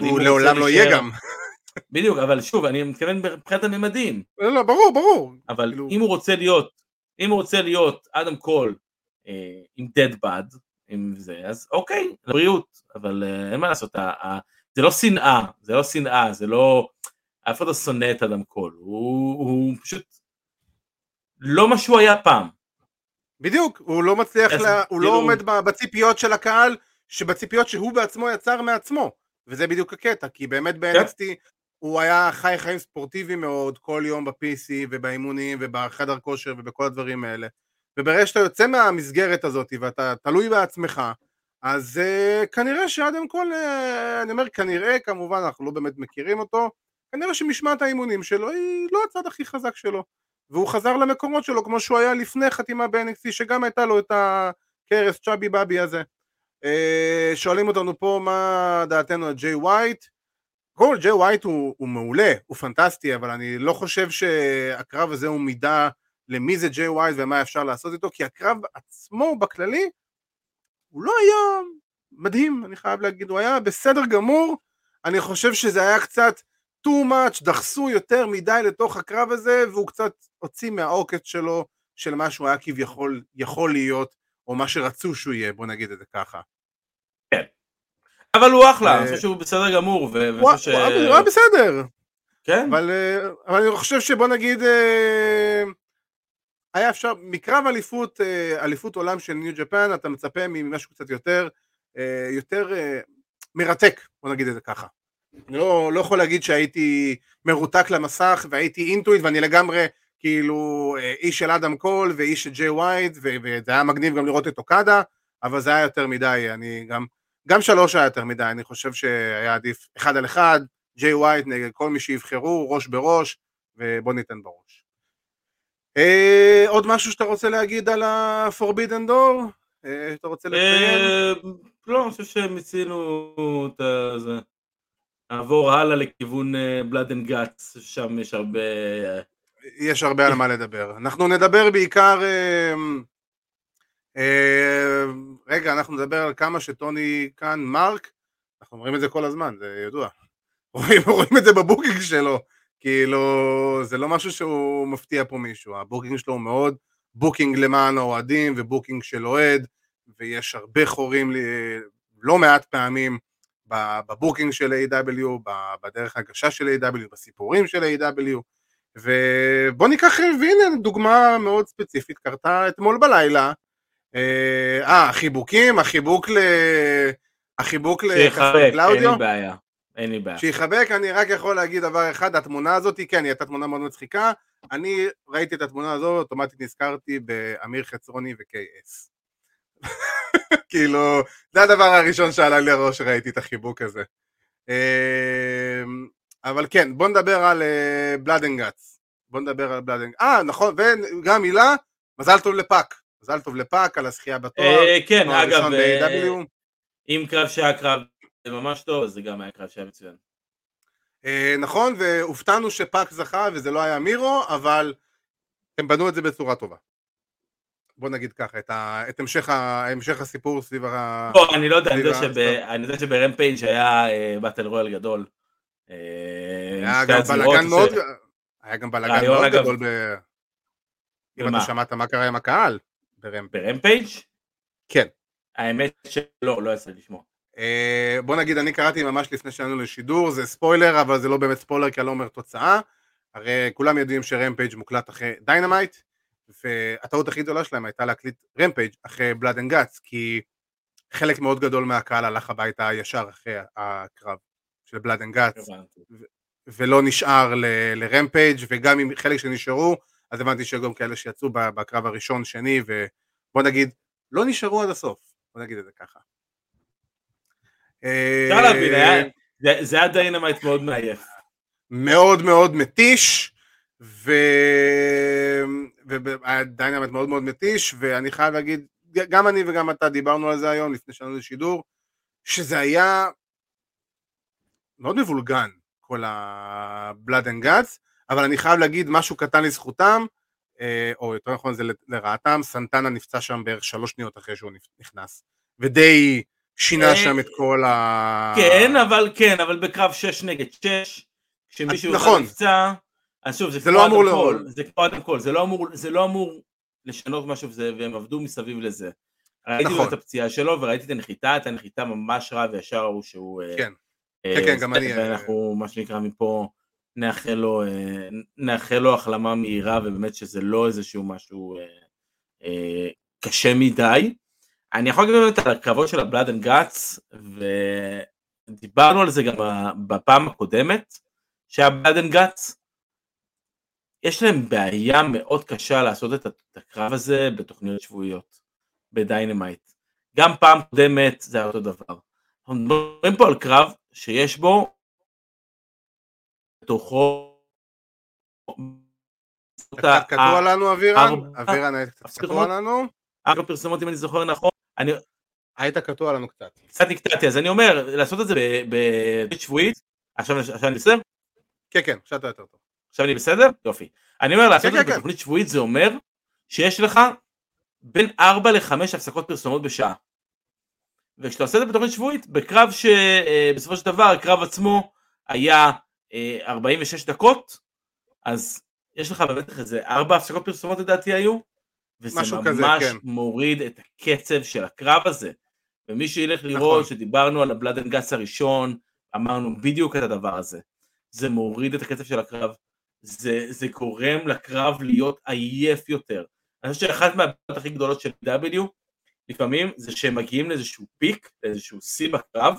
B: הוא לעולם לא יהיה גם.
C: בדיוק, אבל שוב, אני מתכוון מבחינת הממדים.
B: לא, לא, ברור, ברור.
C: אבל כאילו... אם הוא רוצה להיות, אם הוא רוצה להיות אדם קול עם dead bad, עם זה, אז אוקיי, לבריאות, אבל אין מה לעשות, זה לא שנאה, זה לא שנאה, זה לא... אף אחד לא שונא את אדם קול, הוא, הוא פשוט לא מה שהוא היה פעם.
B: בדיוק, הוא לא מצליח, לה, הוא כאילו... לא עומד בציפיות של הקהל, שבציפיות שהוא בעצמו יצר מעצמו, וזה בדיוק הקטע, כי באמת ב-NXT כן. הוא היה חי חיים ספורטיביים מאוד, כל יום ב-PC ובאימונים ובחדר כושר ובכל הדברים האלה, וברגע שאתה יוצא מהמסגרת הזאת ואתה תלוי בעצמך, אז uh, כנראה שאדם קול, uh, אני אומר כנראה, כמובן אנחנו לא באמת מכירים אותו, כנראה שמשמעת האימונים שלו היא לא הצד הכי חזק שלו, והוא חזר למקומות שלו כמו שהוא היה לפני חתימה ב-NXT, שגם הייתה לו את הכרס chubby bubby הזה. Uh, שואלים אותנו פה מה דעתנו על ג'יי ווייט, קודם כל ג'יי ווייט הוא, הוא מעולה, הוא פנטסטי, אבל אני לא חושב שהקרב הזה הוא מידע למי זה ג'יי ווייט ומה אפשר לעשות איתו, כי הקרב עצמו בכללי הוא לא היה מדהים, אני חייב להגיד, הוא היה בסדר גמור, אני חושב שזה היה קצת too much, דחסו יותר מדי לתוך הקרב הזה, והוא קצת הוציא מהעוקץ שלו, של מה שהוא היה כביכול יכול להיות, או מה שרצו שהוא יהיה, בוא נגיד את זה ככה.
C: אבל הוא אחלה, אני חושב שהוא בסדר גמור,
B: הוא היה בסדר. כן? אבל אני חושב שבוא נגיד, אה, היה אפשר, מקרב אליפות, אה, אליפות עולם של New Japan, אתה מצפה ממשהו קצת יותר, אה, יותר אה, מרתק, בוא נגיד את זה ככה. אני לא, לא יכול להגיד שהייתי מרותק למסך והייתי into it ואני לגמרי כאילו איש של אדם קול ואיש של ג'יי ווייט וזה היה מגניב גם לראות את אוקדה אבל זה היה יותר מדי, אני גם, גם שלוש היה יותר מדי, אני חושב שהיה עדיף אחד על אחד, ג'יי ווייט נגד כל מי שיבחרו, ראש בראש ובוא ניתן בראש. אה, עוד משהו שאתה רוצה להגיד על ה-Forbidden Door? אה, אתה רוצה לציין?
C: אה, לא, אני חושב שמיצינו את זה. נעבור הלאה לכיוון בלאד אנד גאץ, שם יש הרבה...
B: יש הרבה על מה לדבר. אנחנו נדבר בעיקר... רגע, אנחנו נדבר על כמה שטוני קאן mark, אנחנו אומרים את זה כל הזמן, זה ידוע. רואים, רואים את זה ב booking שלו. כאילו, זה לא משהו שהוא מפתיע פה מישהו, ה booking שלו הוא מאוד booking למען האוהדים ו booking של אוהד, ויש הרבה חורים, לא מעט פעמים ב booking של AEW, בדרך הגשה של AEW, בסיפורים של AEW, ובוא ניקח, והנה דוגמה מאוד ספציפית, קרתה אתמול בלילה, אה, אה החיבוקים, החיבוק ל... החיבוק
C: לקאסטר קלאודיו. אין לי בעיה. אין לי בעיה.
B: שיחבק, אני רק יכול להגיד דבר אחד, התמונה הזאת, כן, היא הייתה תמונה מאוד מצחיקה, אני ראיתי את התמונה הזו, אוטומטית נזכרתי באמיר חצרוני ו-KS. כאילו, זה הדבר הראשון שעלה לי הראש שראיתי את החיבוק הזה. אמ, אבל כן, בוא נדבר על Blood and Guts. בוא נדבר על Blood and אה, נכון, וגם מילה, מזל טוב לפאק. מזל טוב לפאק על הזכייה בתואר.
C: אה, כן, אגב, אם קרב שהיה קרב ממש טוב, אז זה גם היה קרב שהיה מצוין.
B: אה, נכון, והופתענו שפאק זכה וזה לא היה מירו, אבל הם בנו את זה בצורה טובה. בוא נגיד ככה, את, ה, את המשך, ה, המשך הסיפור סביב ה...
C: לא, אני לא יודע, אני יודע, שב, אני יודע שב Rampage היה battle אה, royal גדול.
B: אה, היה גם בלאגן מאוד, היה גם בלאגן מאוד גדול ב... אם אתה שמעת מה קרה עם הקהל
C: ב Rampage?
B: כן.
C: האמת שלא, לא יצא לשמוע.
B: אה, בוא נגיד, אני קראתי ממש לפני שעלינו לשידור, זה ספוילר, אבל זה לא באמת ספוילר כי אני לא אומר תוצאה. הרי כולם יודעים ש Rampage מוקלט אחרי Dynamite, והטעות הכי גדולה שלהם הייתה להקליט Rampage אחרי Blood and Guts, כי חלק מאוד גדול מהקהל הלך הביתה ישר אחרי הקרב של Blood and Guts, ולא נשאר ל Rampage, וגם אם חלק שנשארו, אז הבנתי שהיו גם כאלה שיצאו בקרב הראשון, שני, ובוא נגיד, לא נשארו עד הסוף, בוא נגיד את זה ככה.
C: אפשר להבין, זה היה Dynamite מאוד מעייף.
B: מאוד מאוד מתיש, והיה Dynamite מאוד מאוד מתיש, ואני חייב להגיד, גם אני וגם אתה דיברנו על זה היום, לפני שעלינו לשידור, שזה היה מאוד מבולגן, כל ה-blood and guts, אבל אני חייב להגיד משהו קטן לזכותם, אה, או יותר נכון זה לרעתם, סנטנה נפצע שם בערך שלוש שניות אחרי שהוא נכנס, ודי שינה אה, שם את כל ה...
C: כן, אבל כן, אבל בקרב 6 נגד 6, כשמישהו נכון. נפצע, אז שוב, זה, זה לא אמור כל, לא... זה קודם כל, זה לא אמור, זה לא אמור לשנות משהו, וזה, והם עבדו מסביב לזה. ראיתי נכון. את הפציעה שלו וראיתי את הנחיתה, את הנחיתה ממש רע וישר ראו שהוא...
B: אה, כן, אה, כן, כן, גם אני...
C: ואנחנו, מה שנקרא, מפה נאחל לו, אה, נאחל לו החלמה מהירה, ובאמת שזה לא איזשהו משהו אה, אה, קשה מדי. אני יכול להגיד באמת על הקרבות של הבלאד אנד גאץ, ודיברנו על זה גם בפעם הקודמת, שהיה Blood and Guts. יש להם בעיה מאוד קשה לעשות את הקרב הזה בתוכניות שבועיות, ב Dynamite. גם פעם קודמת זה היה אותו דבר. אנחנו מדברים פה על קרב שיש בו בתוכו
B: קצת קטוע לנו אבירן? אבירן קצת קטוע לנו?
C: ארבע פרסומות אם אני זוכר נכון אני...
B: היית קטוע לנו קצת.
C: קצת נקטעתי, אז אני אומר, לעשות את זה בתוכנית שבועית, עכשיו, אני בסדר?
B: כן, כן, עכשיו אתה יותר טוב.
C: עכשיו אני בסדר? יופי. אני אומר, לעשות כן, את זה כן, בתוכנית כן. שבועית זה אומר שיש לך בין 4 ל-5 הפסקות פרסומות בשעה. וכשאתה עושה את זה בתוכנית שבועית, בקרב שבסופו של דבר הקרב עצמו היה 46 אה, דקות, אז יש לך באמת איזה 4 הפסקות פרסומות לדעתי היו, וזה ממש כזה, כן. מוריד את הקצב של הקרב הזה. ומי שילך לראות נכון. שדיברנו על ה Blood and Guts הראשון, אמרנו בדיוק את הדבר הזה. זה מוריד את הקצב של הקרב, זה, זה גורם לקרב להיות עייף יותר. אני חושב שאחת מהבעיות הכי גדולות של AEW לפעמים זה שהם מגיעים לאיזשהו peak, לאיזשהו שיא בקרב,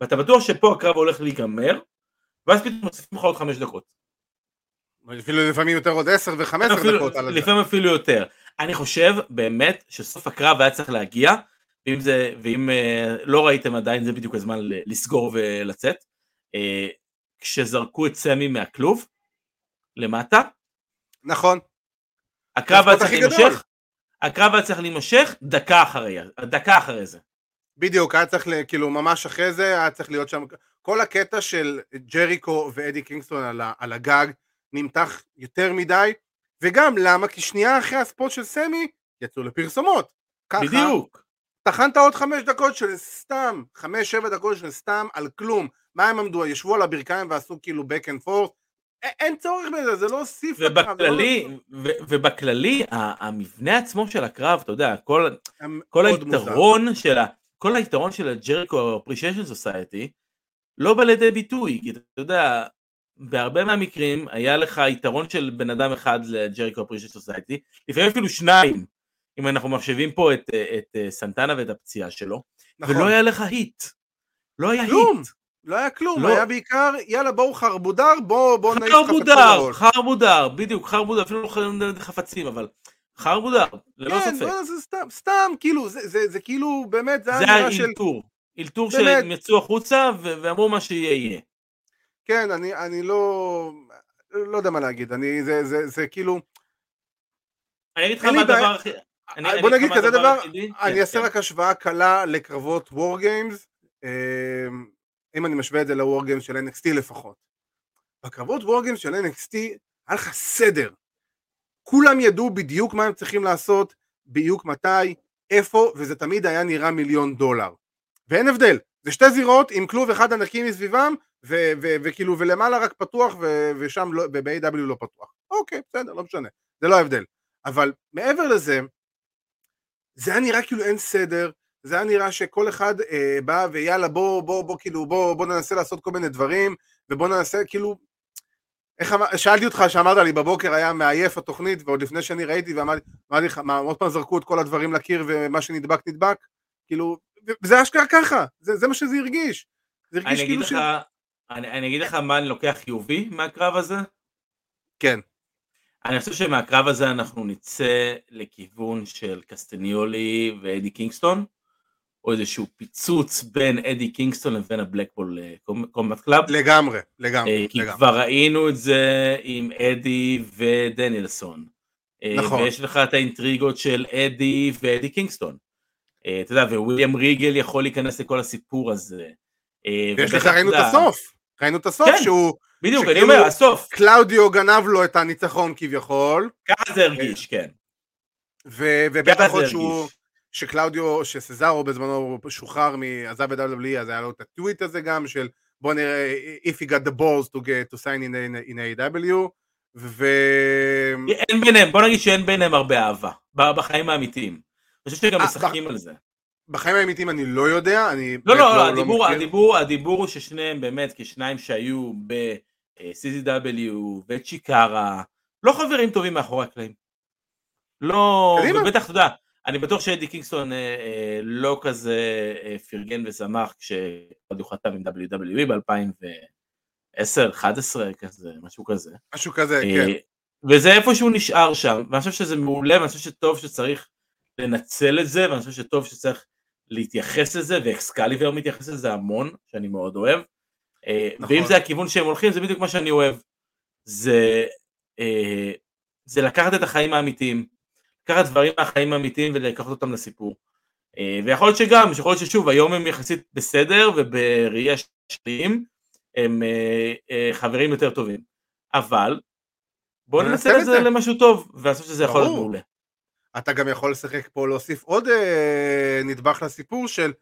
C: ואתה בטוח שפה הקרב הולך להיגמר, ואז פתאום מוסיפים לך עוד חמש דקות.
B: אפילו לפעמים יותר עוד עשר וחמש עשר דקות על זה.
C: לפעמים אפילו יותר. אני חושב באמת שסוף הקרב היה צריך להגיע, ואם, זה, ואם אה, לא ראיתם עדיין זה בדיוק הזמן לסגור ולצאת. אה, כשזרקו את סמי מהכלוב למטה.
B: נכון.
C: הקרב היה צריך להימשך, הקרב היה צריך להימשך דקה אחרי, דקה אחרי זה.
B: בדיוק, היה צריך, כאילו ממש אחרי זה, היה צריך להיות שם, כל הקטע של ג'ריקו ואדי קינגסטון על, על הגג נמתח יותר מדי, וגם למה? כי שנייה אחרי הספוט של סמי יצאו לפרסומות. ככה,
C: בדיוק.
B: טחנת עוד חמש דקות של סתם, חמש שבע דקות של סתם על כלום. מה הם עמדו? ישבו על הברכיים ועשו כאילו back and forth? אין צורך בזה, זה לא הוסיף
C: ובכללי, לא... ובכללי, המבנה עצמו של הקרב, אתה יודע, כל, כל היתרון של ה... כל היתרון של ה Jericho Appreciation Society לא בא לידי ביטוי, כי אתה יודע, בהרבה מהמקרים היה לך יתרון של בן אדם אחד ל Jericho Appreciation Society, לפעמים אפילו שניים, אם אנחנו מחשבים פה את, את, את סנטנה ואת הפציעה שלו, נכון. ולא היה לך heat. לא היה
B: כלום.
C: heat.
B: לא היה כלום, לא. היה בעיקר, יאללה בואו חרבו דרבו, בואו בוא
C: נעיף חרבו דרבו, חרבו דרבו, בדיוק, חרבו דרבו, אפילו לא חפצים, אבל חרבודר, ללא
B: כן,
C: ספק.
B: כן, זה סתם, סתם, כאילו, זה, זה, זה כאילו, באמת, זה,
C: זה היה אילתור, אילתור שהם יצאו החוצה ואמרו מה שיהיה יהיה.
B: כן, אני, אני לא, לא יודע מה להגיד, אני, זה, זה, זה, זה כאילו...
C: אני אגיד לך מה הדבר הכי...
B: בוא נגיד כזה דבר, אני כן, אעשה כן. רק השוואה קלה לקרבות וור גיימס, אמ, אם אני משווה את זה לוור גיימס של NXT לפחות. בקרבות וור גיימס של NXT היה לך סדר. כולם ידעו בדיוק מה הם צריכים לעשות, בדיוק מתי, איפה, וזה תמיד היה נראה מיליון דולר. ואין הבדל, זה שתי זירות עם כלוב אחד ענקי מסביבם, וכאילו ולמעלה רק פתוח ושם לא, ב-AW לא פתוח. אוקיי, בסדר, לא משנה, זה לא ההבדל. אבל מעבר לזה, זה היה נראה כאילו אין סדר, זה היה נראה שכל אחד אה, בא ויאללה בוא בוא בוא כאילו בוא בוא ננסה לעשות כל מיני דברים ובוא ננסה כאילו איך אמר, שאלתי אותך שאמרת לי בבוקר היה מעייף התוכנית ועוד לפני שאני ראיתי ואמרתי לך מה עוד פעם זרקו את כל הדברים לקיר ומה שנדבק נדבק? כאילו וזה אשכרה ככה זה, זה מה שזה הרגיש. זה
C: הרגיש כאילו לך, ש... אני, אני אגיד לך מה אני לוקח חיובי מהקרב הזה?
B: כן.
C: אני חושב שמהקרב הזה אנחנו נצא לכיוון של קסטניולי ואדי קינגסטון או איזשהו פיצוץ בין אדי קינגסטון לבין ה Blackpool Combat Club.
B: לגמרי, לגמרי.
C: כי
B: לגמרי.
C: כבר ראינו את זה עם אדי ודנילסון. אה, נכון. ויש לך את האינטריגות של אדי ואדי קינגסטון. אה, אתה יודע, וויליאם ריגל יכול להיכנס לכל הסיפור הזה.
B: אה, ויש לך, ראינו את הסוף. ראינו את הסוף כן. שהוא...
C: בדיוק, אני אומר, הסוף.
B: קלאודיו גנב לו את הניצחון כביכול.
C: ככה זה הרגיש, כן.
B: ובטח עוד שהוא... שקלאודיו, שסזארו בזמנו שוחרר, עזב את WWE, אז היה לו את הטוויט הזה גם של בוא נראה, if he got the balls to get to sign in, in AW, ו...
C: אין ביניהם, בוא נגיד שאין ביניהם הרבה אהבה, בחיים האמיתיים. אני חושב שגם אה, משחקים על זה.
B: בחיים האמיתיים אני לא יודע, אני...
C: לא, לא, לא, הדיבור, לא הדיבור, הדיבור הוא ששניהם באמת כשניים שהיו ב-CZW וצ'יקרה, לא חברים טובים מאחורי הקלעים. לא, ובטח, אתה יודע, אני בטוח שאדי קינגסטון אה, אה, לא כזה אה, פרגן ושמח כשעוד הוא חתם עם WWE ב-2010, 11 כזה, משהו כזה.
B: משהו כזה, כן.
C: וזה איפה שהוא נשאר שם, ואני חושב שזה מעולה, ואני חושב שטוב שצריך לנצל את זה, ואני חושב שטוב שצריך להתייחס לזה, ואקסקליבר מתייחס לזה המון, שאני מאוד אוהב. נכון. ואם זה הכיוון שהם הולכים, זה בדיוק מה שאני אוהב. זה, זה לקחת את החיים האמיתיים, לקחת דברים מהחיים האמיתיים ולקחת אותם לסיפור. אה, ויכול להיות שגם, יכול להיות ששוב, היום הם יחסית בסדר ובראייה שלהם הם אה, אה, חברים יותר טובים. אבל בואו ננצל את זה למשהו טוב, ואני חושב שזה יכול להיות מעולה.
B: אתה גם יכול לשחק פה, להוסיף עוד אה, נדבך לסיפור של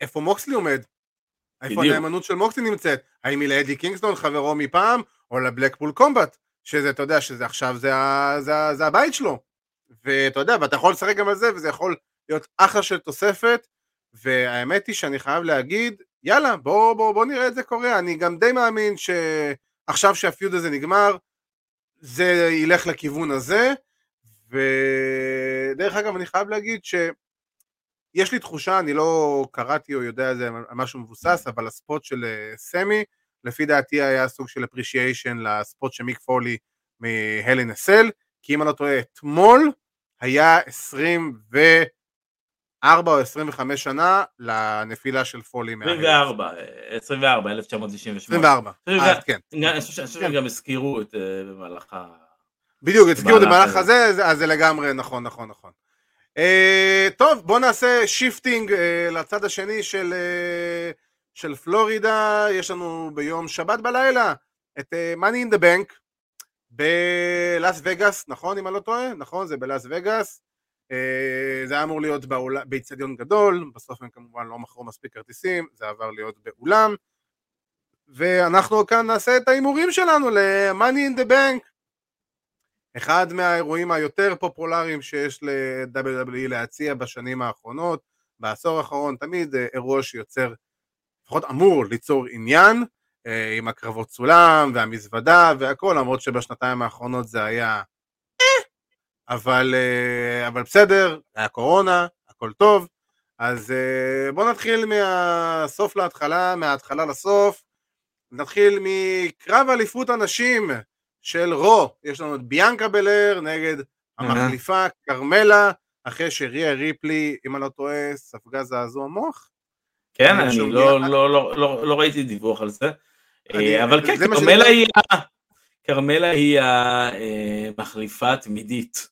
B: איפה מוקסלי עומד. איפה הנאמנות של מוקסלי נמצאת? האם היא לאדי קינגסטון, חברו מפעם, או לבלקפול קומבט? שזה, אתה יודע, שזה עכשיו, זה, זה, זה הבית שלו. ואתה יודע, ואתה יכול לשחק גם על זה, וזה יכול להיות אחלה של תוספת, והאמת היא שאני חייב להגיד, יאללה, בוא, בוא, בוא נראה את זה קורה, אני גם די מאמין שעכשיו שהפיוד הזה נגמר, זה ילך לכיוון הזה, ודרך אגב, אני חייב להגיד שיש לי תחושה, אני לא קראתי או יודע על זה משהו מבוסס, אבל הספוט של אה, סמי, לפי דעתי היה סוג של appreciation ל spot של מיק פולי מה Hell in a Cell, כי אם אני לא טועה, אתמול היה 24 או 25 שנה לנפילה של פולי
C: 24, 24, 1998.
B: 24, אז כן.
C: אני חושב שהם גם הזכירו את אה, במהלך ה...
B: בדיוק, הזכירו את
C: במהלך
B: הזה, אז זה לגמרי נכון, נכון, נכון. Uh, טוב, בוא נעשה shifting uh, לצד השני של, uh, של פלורידה, יש לנו ביום שבת בלילה את uh, Money in the Bank בלאס וגאס, נכון אם אני לא טועה? נכון, זה בלאס וגאס. Uh, זה היה אמור להיות. באיצטדיון גדול, בסוף הם כמובן לא מכרו מספיק כרטיסים, זה עבר להיות באולם. ואנחנו כאן נעשה את ההימורים שלנו ל-Money in the Bank. אחד מהאירועים היותר פופולריים שיש ל-WWE להציע בשנים האחרונות, בעשור האחרון, תמיד אה, אירוע שיוצר, לפחות אמור ליצור עניין, אה, עם הקרבות סולם והמזוודה והכל, למרות שבשנתיים האחרונות זה היה אה, אבל, אה, אבל בסדר, היה קורונה, הכל טוב, אז אה, בואו נתחיל מהסוף להתחלה, מההתחלה לסוף, נתחיל מקרב אליפות הנשים של רו, יש לנו את ביאנקה בלר נגד המחליפה כרמלה, אחרי שריה ריפלי, אם אני לא טועה, ספגה זעזוע מוח.
C: כן,
B: אני
C: לא- לא- לא- לא לא ראיתי דיווח על זה. אה, אבל כן, כרמלה היא כרמלה היא המחליפה התמידית.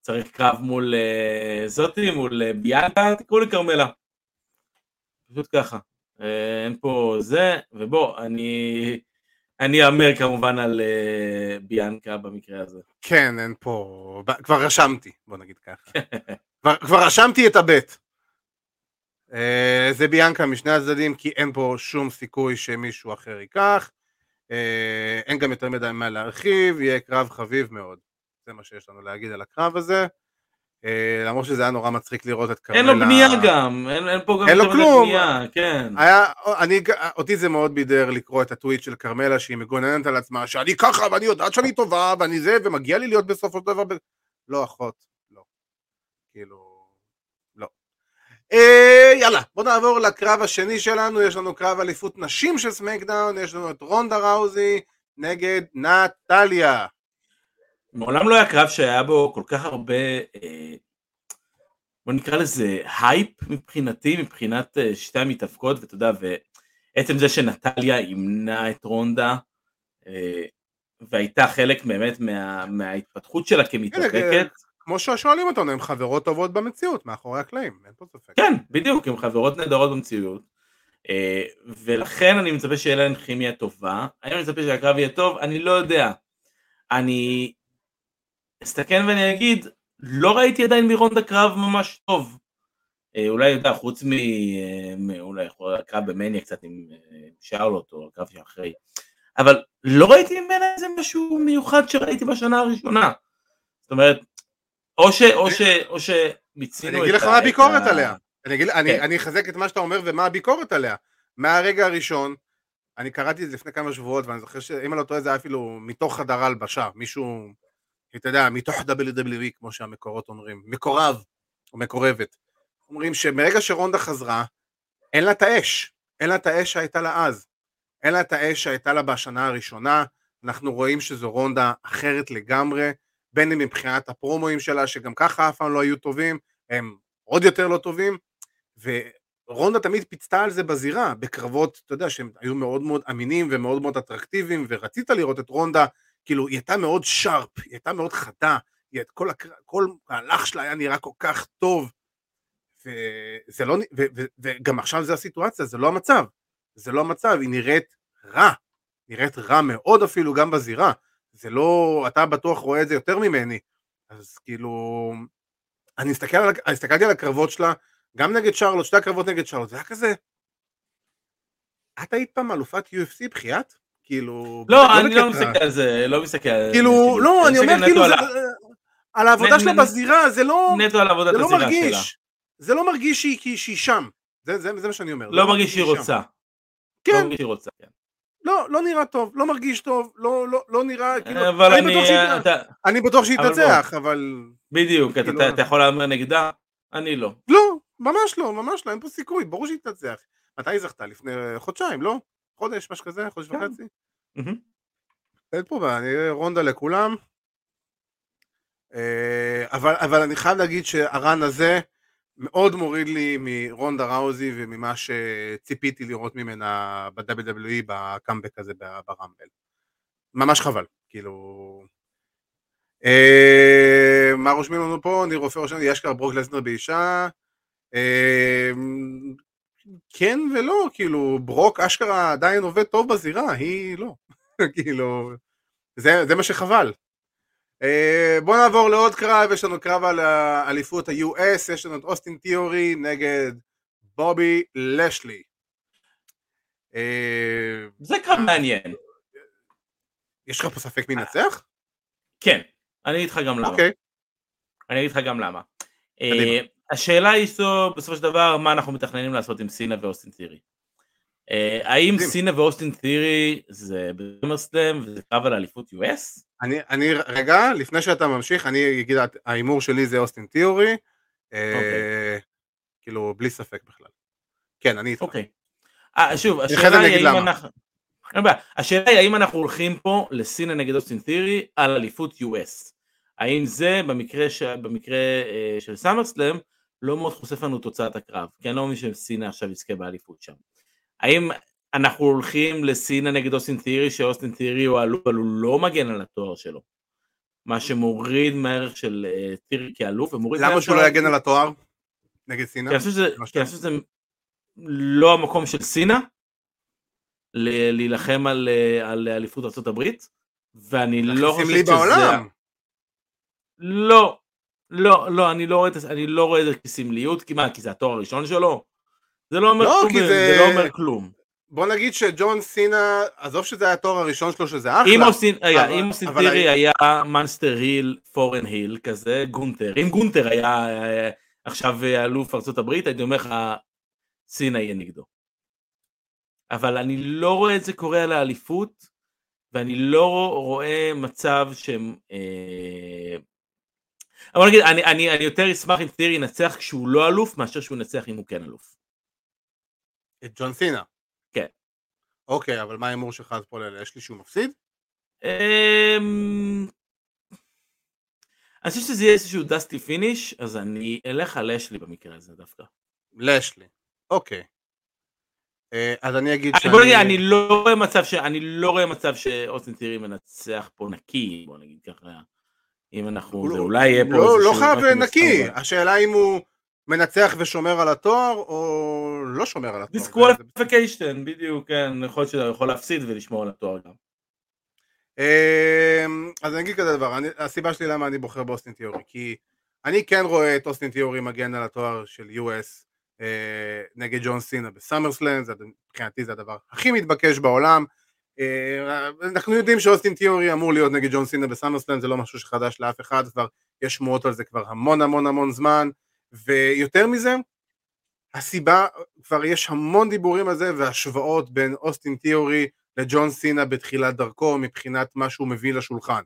C: צריך קרב מול אה, זאתי, מול אה, ביאנקה, תקראו לי כרמלה. פשוט ככה. אה, אין פה זה, ובוא, אני אני אאמר כמובן על אה, ביאנקה במקרה הזה.
B: כן, אין פה, כבר רשמתי, בוא נגיד ככה. כבר, כבר רשמתי את הבט. אה, זה ביאנקה משני הצדדים, כי אין פה שום סיכוי שמישהו אחר ייקח. אה, אין גם יותר מדי מה להרחיב, יהיה קרב חביב מאוד. זה מה שיש לנו להגיד על הקרב הזה. אה, למרות שזה היה נורא מצחיק לראות את כרמלה.
C: אין לו בנייה גם, אין אין פה גם
B: אין לו כלום.
C: בנייה, כן.
B: היה, אני, אותי זה מאוד בידר לקרוא את הטוויט של כרמלה שהיא מגוננת על עצמה, שאני ככה ואני יודעת שאני טובה ואני זה ומגיע לי להיות בסופו של דבר ב... לא אחות, לא. כאילו. אה, יאללה, בוא נעבור לקרב השני שלנו, יש לנו קרב אליפות נשים של סמקדאון, יש לנו את רונדה ראוזי נגד נטליה.
C: מעולם לא היה קרב שהיה בו כל כך הרבה, אה, בוא נקרא לזה הייפ מבחינתי, מבחינת אה, שתי המתאבקות, ואתה יודע, ועצם זה שנטליה אימנה את רונדה, אה, והייתה חלק באמת מה, מההתפתחות שלה כמתאבקת,
B: כמו ששואלים אותנו, הן חברות טובות במציאות, מאחורי הקלעים, אין פה ספק.
C: כן, בדיוק, הן חברות נהדרות במציאות, אה, ולכן אני מצפה שיהיה להן כימיה טובה, האם אני מצפה שהקרב יהיה טוב? אני לא יודע. אני אסתכן ואני אגיד, לא ראיתי עדיין מרונדה קרב ממש טוב. אה, אולי, אתה יודע, חוץ מ... אה, אולי יכול להיות קרב במניה קצת עם שרלוט, או הקרב שאחרי. אבל לא ראיתי ממנה איזה משהו מיוחד שראיתי בשנה הראשונה. זאת אומרת, או ש... או ש... או שמיצינו
B: אני אגיד
C: את
B: לך
C: ה-
B: מה
C: את
B: הביקורת
C: ה-
B: עליה. אני, אגיד, אני. אני אחזק את מה שאתה אומר ומה הביקורת עליה. מהרגע הראשון, אני קראתי את זה לפני כמה שבועות, ואני זוכר שאם אני לא טועה זה היה אפילו מתוך חדר הלבשה, מישהו, אתה יודע, מתוך WWE, כמו שהמקורות אומרים, מקורב או מקורבת. אומרים שמרגע שרונדה חזרה, אין לה את האש, אין לה את האש שהייתה לה אז. אין לה את האש שהייתה לה בשנה הראשונה, אנחנו רואים שזו רונדה אחרת לגמרי, בין אם מבחינת הפרומואים שלה, שגם ככה אף פעם לא היו טובים, הם עוד יותר לא טובים, ורונדה תמיד פיצתה על זה בזירה, בקרבות, אתה יודע, שהם היו מאוד מאוד אמינים ומאוד מאוד אטרקטיביים, ורצית לראות את רונדה, כאילו, היא הייתה מאוד שרפ, היא הייתה מאוד חדה, היא, כל, הקר... כל המהלך שלה היה נראה כל כך טוב, וזה לא, ו, ו, וגם עכשיו זה הסיטואציה, זה לא המצב, זה לא המצב, היא נראית רע, נראית רע מאוד אפילו גם בזירה, זה לא, אתה בטוח רואה את זה יותר ממני, אז כאילו, אני על, אני הסתכלתי על הקרבות שלה, גם נגד שרלוט, שתי הקרבות נגד שרלוט, זה היה כזה, את היית פעם אלופת UFC בחייאת? כאילו...
C: לא, אני לא
B: בקטע-
C: מסתכל על זה, לא מסתכל על זה.
B: כאילו, לא, אני אומר כאילו,
C: על
B: העבודה שלה בזירה, זה לא...
C: נטו על עבודת
B: לא
C: הזירה שלה.
B: זה לא מרגיש שהיא, שם, זה, מה שאני אומר. זה
C: לא מרגיש שהיא. רוצה. לא
B: כן,
C: מרגיש שהיא רוצה. כן.
B: לא, לא נראה טוב, לא מרגיש טוב, לא, לא, לא נראה, כאילו,
C: אבל
B: אני
C: אני,
B: בטוח שהיא-
C: אתה,
B: אני בטוח שיתנצח, אבל...
C: בדיוק, אתה-
B: כאילו-
C: אתה אתה יכול להמר נגדה, אני לא.
B: לא, ממש לא, ממש לא, אין פה סיכוי, ברור שיתנצח. מתי היא זכתה? לפני חודשיים, לא? חודש, משהו כזה, חודש
C: כן.
B: וחצי? אין פה בעיה, אני רונדה לכולם. אה, אבל, אבל אני חייב להגיד שהרן הזה מאוד מוריד לי מרונדה ראוזי וממה שציפיתי לראות ממנה ב-WWE בקאמבק הזה ברמבל. ממש חבל, כאילו... אה, מה רושמים לנו פה? ניר רופא יש אשכרה ברוק לסנר באישה. אה, כן ולא, כאילו, ברוק אשכרה עדיין עובד טוב בזירה, היא לא. כאילו, זה, זה מה שחבל. Uh, בואו נעבור לעוד קרב, יש לנו קרב על האליפות ה-US, יש לנו את אוסטין תיאורי נגד בובי לשלי. Uh,
C: זה קרב מעניין.
B: יש לך פה ספק מי ינצח?
C: כן, אני אגיד לך גם למה.
B: אוקיי.
C: אני אגיד לך גם למה. אה, השאלה היא זו, בסופו של דבר, מה אנחנו מתכננים לעשות עם סינה ואוסטין תיאורי. אה, האם. סינה ואוסטין תיאורי זה בסמרסלאם וזה קרב על אליפות US?
B: אני, אני, רגע, לפני שאתה ממשיך, אני אגיד, ההימור שלי זה אוסטין תיאורי. אה,
C: אוקיי.
B: כאילו, בלי ספק בכלל. כן, אני איתך.
C: אוקיי. אה, שוב, השאלה היא האם. אנחנו... השאלה היא האם אנחנו הולכים פה לסינה נגד אוסטין תיאורי על אליפות US. האם זה במקרה, ש... במקרה אה, של סאמרסלאם לא מאוד חושף לנו תוצאת הקרב, כי אני לא מאמין שסינה עכשיו יזכה באליפות שם. האם אנחנו הולכים לסינה נגד אוסטין תיאורי, שאוסטין תיאורי הוא אלוף, אבל הוא לא מגן על התואר שלו. מה שמוריד מהערך של אה, תיאורי כאלוף, ומוריד
B: למה שהוא לא יגן על התואר? נגד סינה?
C: כי אני חושב שזה- לא המקום של סינה ל- להילחם על, אה, אליפות ארה"ב ואני לא חושב שזה...
B: בעולם.
C: לא, לא, לא, אני לא רואה את זה, אני לא רואה את זה כסמליות, כי מה, כי זה התואר הראשון שלו? זה לא אומר
B: לא,
C: כלום, זה...
B: זה-
C: זה לא אומר כלום.
B: בוא נגיד שג'ון סינה, עזוב שזה היה התואר הראשון שלו, שזה אחלה.
C: אם אוסטין, רגע, אם ת'ירי
B: ה-
C: היה monster heel, foreign heel כזה, גונטר, אם גונטר היה אה, עכשיו אה, אלוף ארצות הברית, הייתי אומר לך, סינה יהיה נגדו. אבל אני לא רואה את זה קורה על האליפות, ואני לא רואה מצב שהם... אה... אבל נגיד, אני, אני, אני יותר אשמח אם תירי ינצח כשהוא לא אלוף, מאשר שהוא ינצח אם הוא כן אלוף.
B: את ג'ון סינה. אוקיי, אבל מה ההימור שלך אז פה לאלה? יש לי שהוא מפסיד?
C: אמ, אני חושב שזה יהיה איזשהו dusty finish, אז אני אלך על אשלי במקרה הזה דווקא.
B: לשלי. אוקיי. אה, אז אני אגיד
C: אני- בוא נגיד, אני לא רואה מצב ש... אני לא רואה מצב שאוסטין ת'ירי מנצח פה נקי, בוא נגיד ככה. אם אנחנו...
B: הוא
C: זה
B: לא-
C: אולי יהיה פה
B: לא, לא
C: איזשהו
B: חייב
C: רק
B: נקי. השאלה אם הוא מנצח ושומר על התואר, או לא שומר על התואר.
C: disqualification, בדיוק, כן, יכול להיות שהוא יכול להפסיד ולשמור על התואר גם.
B: אמ, אז אני אגיד כזה דבר, אני, הסיבה שלי למה אני בוחר באוסטין תיאורי, כי אני כן רואה את אוסטין תיאורי מגן על התואר של US אה, נגד ג'ון סינה בסאמרסלאם, מבחינתי זה הדבר הכי מתבקש בעולם. אה, אנחנו יודעים שאוסטין תיאורי אמור להיות נגד ג'ון סינה בסאמרסלאם, זה לא משהו שחדש לאף אחד, כבר יש שמועות על זה כבר המון המון המון זמן, ויותר מזה, הסיבה, כבר יש המון דיבורים על זה והשוואות בין אוסטין תיאורי לג'ון סינה בתחילת דרכו מבחינת מה שהוא מביא לשולחן.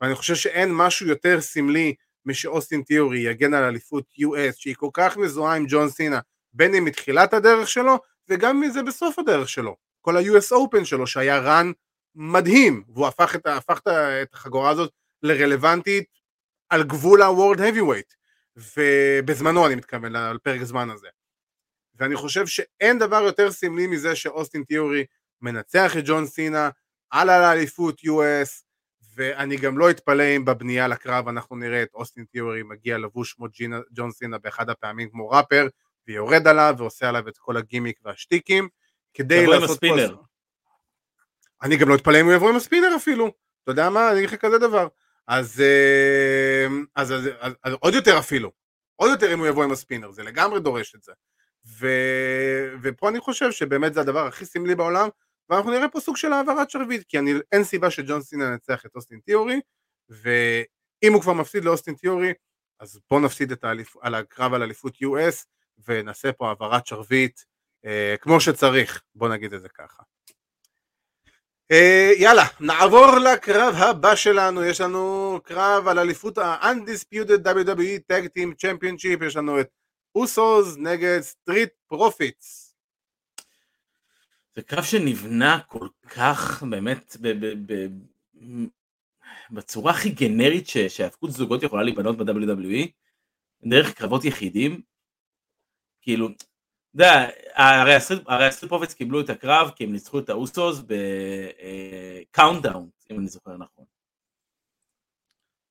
B: ואני חושב שאין משהו יותר סמלי משאוסטין תיאורי יגן על אליפות US שהיא כל כך מזוהה עם ג'ון סינה בין אם מתחילת הדרך שלו וגם מזה בסוף הדרך שלו. כל ה-US Open שלו שהיה רן מדהים והוא הפך את, הפך את החגורה הזאת לרלוונטית על גבול ה-World Heavyweight ובזמנו אני מתכוון על פרק זמן הזה. ואני חושב שאין דבר יותר סמלי מזה שאוסטין תיאורי מנצח את ג'ון סינה על האליפות US ואני גם לא אתפלא אם בבנייה לקרב אנחנו נראה את אוסטין תיאורי מגיע לבוש כמו ג'ינה, ג'ון סינה באחד הפעמים כמו ראפר ויורד עליו ועושה עליו את כל הגימיק והשטיקים כדי לעשות
C: הספינר.
B: פה- אני גם לא אתפלא אם הוא יבוא עם הספינר אפילו אתה יודע מה אני אגיד לך כזה דבר אז, אה, אז, אז, אז, אז עוד יותר אפילו. עוד יותר אם הוא יבוא עם הספינר זה לגמרי דורש את זה. ו... ופה אני חושב שבאמת זה הדבר הכי סמלי בעולם ואנחנו נראה פה סוג של העברת שרביט כי אני, אין סיבה שג'ון סינה ינצח את אוסטין תיאורי ואם הוא כבר מפסיד לאוסטין תיאורי אז בוא נפסיד את האליפ... על הקרב על אליפות US ונעשה פה העברת שרביט אה, כמו שצריך. בוא נגיד את זה ככה יאללה, נעבור לקרב הבא שלנו, יש לנו קרב על אליפות ה-Undisputed WWE Tag Team Championship, יש לנו את אוסוס נגד סטריט פרופיטס.
C: זה קרב שנבנה כל כך באמת ב- ב- ב- בצורה הכי גנרית ש- שהיאבקות זוגות יכולה להיבנות ב-WWE, דרך קרבות יחידים, כאילו, יודע, הרי הסטריט פרופיטס קיבלו את הקרב כי הם ניצחו את האוסוס ב count out, אם אני זוכר נכון.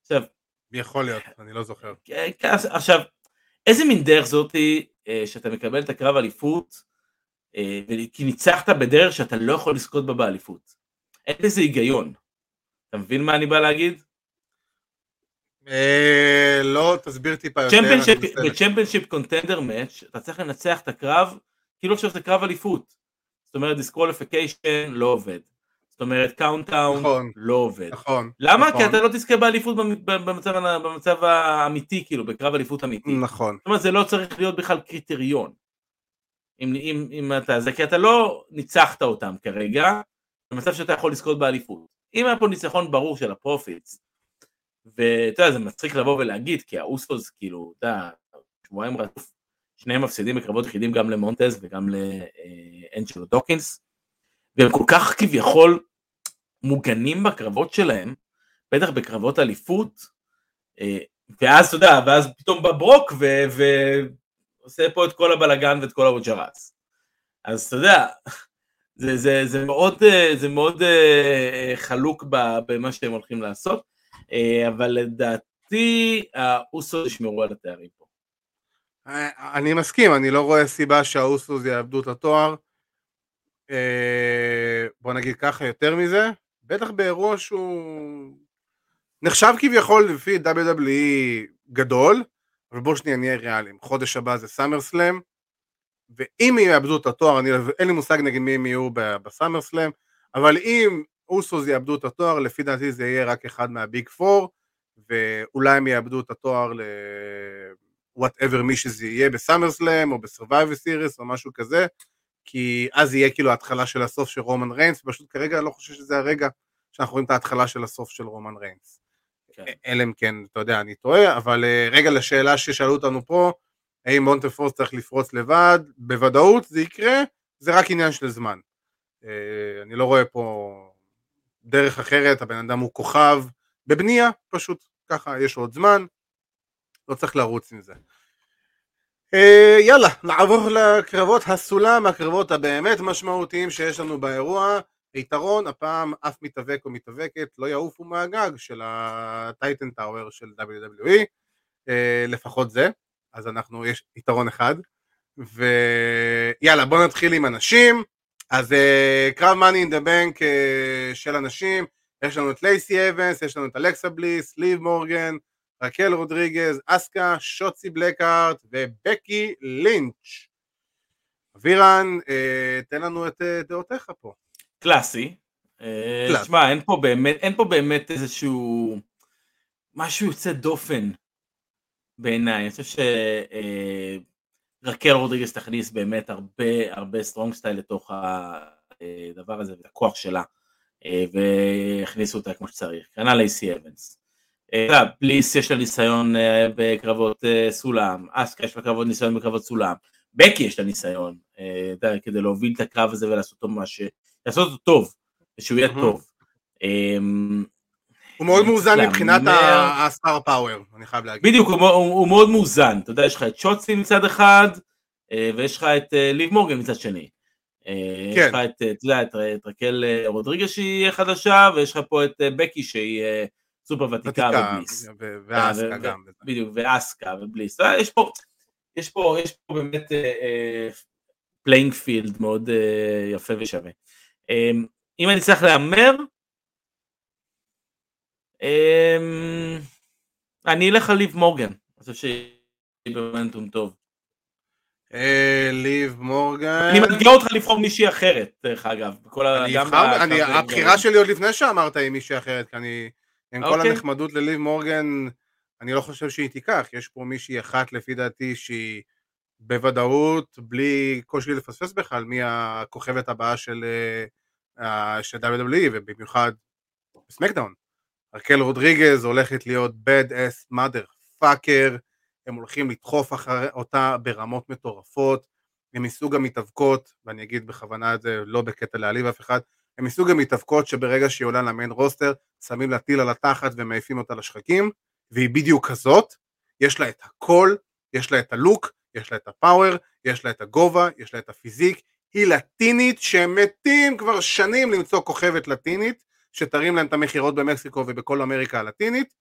C: עכשיו,
B: יכול להיות, אני לא זוכר.
C: כן, כן, עכשיו, איזה מין דרך זאתי אה, שאתה מקבל את הקרב אליפות, אה, כי ניצחת בדרך שאתה לא יכול לזכות בה באליפות. אין בזה היגיון. אתה מבין מה אני בא להגיד?
B: אה, לא, תסביר טיפה יותר. ב
C: championship contender match אתה צריך לנצח את הקרב כאילו עכשיו זה קרב אליפות. זאת אומרת disqualification לא עובד. זאת אומרת count
B: out.
C: לא עובד.
B: נכון.
C: למה?
B: נכון,
C: כי אתה לא תזכה באליפות במ- במצב, האמיתי, כאילו, בקרב אליפות אמיתי.
B: נכון.
C: זאת אומרת, זה לא צריך להיות בכלל קריטריון. אם, אם, אם אתה זה, כי אתה לא ניצחת אותם כרגע, במצב שאתה יכול לזכות באליפות. אם היה פה ניצחון ברור של הפרופיטס, ואתה יודע, זה מצחיק לבוא ולהגיד, כי האוסוס, כאילו, אתה יודע, שבועיים רצוף, שניהם מפסידים בקרבות יחידים גם למונטז וגם לאנג'לו דוקינס, והם כל כך כביכול מוגנים בקרבות שלהם, בטח בקרבות אליפות, אה, ואז אתה יודע, ואז פתאום בא ברוק ו- ועושה פה את כל הבלגן ואת כל והוויג'ראס. אז אתה יודע, זה, זה, זה מאוד, אה, זה מאוד אה, חלוק במה שהם הולכים לעשות, אבל לדעתי האוסו ישמרו על התארים פה.
B: אה, אני מסכים, אני לא רואה סיבה שהאוסוס יאבדו את התואר. אה, בוא נגיד ככה, יותר מזה, בטח באירוע שהוא נחשב כביכול לפי WWE גדול, אבל בואו שניה נהיה ריאליים, חודש הבא זה סאמר סלאם, ואם יאבדו את התואר, אני, אין לי מושג נגד מי הם יהיו בסאמר סלאם, אבל אם אוסוס יאבדו את התואר, לפי דעתי זה יהיה רק אחד מה big four, ואולי הם יאבדו את התואר ל... whatever מי שזה יהיה בסאמר סלאם או בסרווייבר סיריס או משהו כזה, כי אז יהיה כאילו ההתחלה של הסוף של רומן ריינס, פשוט כרגע אני לא חושב שזה הרגע שאנחנו רואים את ההתחלה של הסוף של רומן ריינס.
C: כן.
B: אלא אם כן, אתה יודע, אני טועה, אבל אה, רגע לשאלה ששאלו אותנו פה, האם מונטפורס צריך לפרוץ לבד, בוודאות זה יקרה, זה רק עניין של זמן. אה, אני לא רואה פה דרך אחרת, הבן אדם הוא כוכב בבנייה, פשוט ככה, יש עוד זמן, לא צריך לרוץ עם זה. אה, יאללה, נעבור לקרבות הסולם, הקרבות הבאמת משמעותיים שיש לנו באירוע. יתרון, הפעם אף מתאבק או מתאבקת לא יעופו מהגג של הטייטן טאוור של WWE, אה, לפחות זה, אז אנחנו, יש יתרון אחד. ויאללה, בואו נתחיל עם אנשים. אז קרב מאני אין דה בנק של אנשים, יש לנו את לייסי אבנס, יש לנו את אלכסה בליס, ליב מורגן, רקל רודריגז, אסקה, שוצי בלקארט ובקי לינץ'. אבירן, אה, תן לנו את אה, דעותיך פה.
C: קלאסי. אה,
B: קלאסי.
C: תשמע, אין פה באמת, אין פה באמת איזשהו משהו יוצא דופן בעיניי. אני חושב שרקל רודריגס תכניס באמת הרבה הרבה strong style לתוך הדבר הזה ואת הכוח שלה, אה, והכניסו אותה כמו שצריך. כנ"ל לייסי אבנס. אה, יודע, בליס יש לה ניסיון אה, בקרבות אה, סולם, אסקה יש לה קרבות ניסיון בקרבות סולם, בקי יש לה ניסיון, אה, כדי להוביל את הקרב הזה ולעשות אותו ממש, לעשות אותו טוב, ושהוא יהיה. טוב.
B: הוא מאוד מאוזן. מבחינת הסטאר פאוור, אני חייב להגיד.
C: בדיוק, הוא, הוא, הוא מאוד מאוזן, אתה יודע, יש לך את שוצי מצד אחד, אה, ויש לך את אה, ליב מורגן מצד שני. אה, יש
B: כן.
C: לך את, אתה יודע, את, את רקל רודריגז שהיא חדשה, ויש לך פה את בקי שהיא סופר ותיקה ובליס.
B: ואסקה גם.
C: בדיוק, ואסקה ובליס. יש פה, יש פה, יש פה באמת playing field מאוד יפה ושווה. אם אני צריך להמר, אני אלך על ליב מורגן, אני חושב שהיא במומנטום טוב.
B: אה, ליב מורגן.
C: אני מאתגר אותך לבחור מישהי אחרת, דרך אגב.
B: הבחירה שלי עוד לפני שאמרת עם מישהי אחרת, כי אני, עם כל
C: אוקיי.
B: הנחמדות לליב מורגן, אני לא חושב שהיא תיקח, יש פה מישהי אחת לפי דעתי שהיא בוודאות, בלי קושי לפספס בכלל, מי הכוכבת הבאה של, אה, אה, ובמיוחד סמקדאון. רקל רודריגז הולכת להיות bad ass mother fucker, הם הולכים לדחוף אחרי אותה ברמות מטורפות, הם מסוג המתאבקות, ואני אגיד בכוונה את זה לא בקטע להעליב אף אחד, הם מסוג המתאבקות שברגע שהיא עולה למיין רוסטר, שמים לה טיל על התחת ומעיפים אותה לשחקים, והיא בדיוק כזאת, יש לה את הכל, יש לה את הלוק, יש לה את הפאוור, יש לה את הגובה, יש לה את הפיזיק, היא לטינית שהם מתים כבר שנים למצוא כוכבת לטינית, שתרים להם את המכירות במקסיקו ובכל אמריקה הלטינית,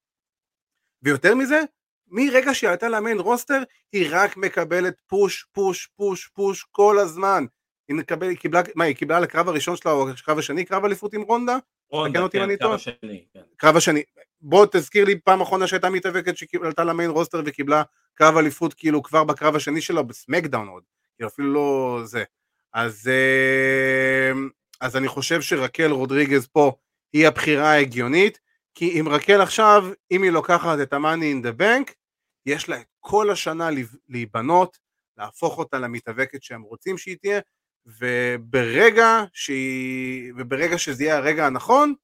B: ויותר מזה, מרגע שהיא עלתה למיין רוסטר, היא רק מקבלת פוש, פוש, פוש, פוש כל הזמן. היא, מקבל, היא קיבלה, מה, היא קיבלה לקרב הראשון שלה או הקרב השני קרב אליפות עם רונדה?
C: רונדה, כן,
B: אני
C: קרב. השני, כן.
B: קרב השני. בוא תזכיר לי פעם אחרונה שהייתה מתאבקת שעלתה למיין רוסטר וקיבלה קרב אליפות כאילו כבר בקרב השני שלה בסמקדאון עוד, כאילו אפילו לא זה. אז, אה, אז אני חושב שרקל רודריגז פה היא הבחירה ההגיונית, כי אם רקל עכשיו, אם היא לוקחת את ה-money in the bank, יש לה את כל השנה להיב- להיבנות, להפוך אותה למתאבקת שהם רוצים שהיא תהיה, וברגע שהיא, וברגע שזה יהיה הרגע הנכון,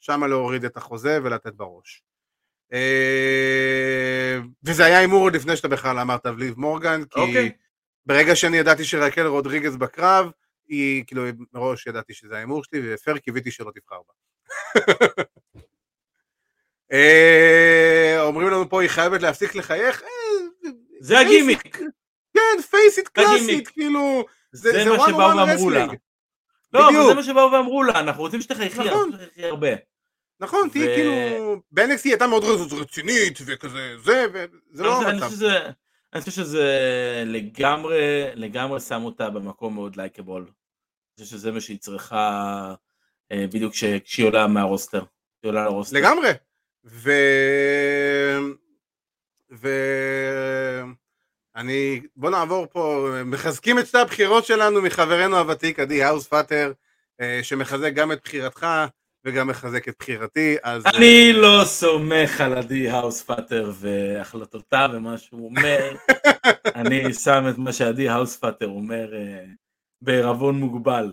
B: שמה להוריד את החוזה ולתת בראש. אה, וזה היה הימור עוד לפני שאתה בכלל אמרת ליב מורגן, כי
C: אוקיי.
B: ברגע שאני ידעתי שרקל רודריגז בקרב, היא, כאילו, מראש ידעתי שזה ההימור שלי, ופייר קיוויתי שלא תבחר בה. אה, אומרים לנו פה, היא חייבת להפסיק לחייך? אה,
C: זה הגימיק,
B: כן, פייסיט. קלאסית, כאילו, זה-
C: מה שבאו ואמרו לה. לא, אבל. זה מה שבאו ואמרו לה, אנחנו רוצים שתחייכי,
B: נכון.
C: אנחנו רוצים שתחייכי הרבה.
B: נכון, תהיי כאילו, ב-NXT הייתה מאוד רצינית, וכזה, זה, וזה לא המצב.
C: אני חושב שזה לגמרי, לגמרי שם אותה במקום מאוד לייקבול. אני חושב שזה מה שהיא צריכה אה, בדיוק כש- כשהיא עולה מהרוסטר. כשהיא עולה לרוסטר.
B: לגמרי. ו... ו... אני, בוא נעבור פה, מחזקים את שתי הבחירות שלנו מחברנו הוותיק, עדי האוס פאטר, אה, שמחזק גם את בחירתך וגם מחזק את בחירתי, אז...
C: אני לא סומך על עדי האוס פאטר והחלטותיו ומה שהוא אומר. אני שם את מה שעדי האוס פאטר אומר אה, בערבון מוגבל.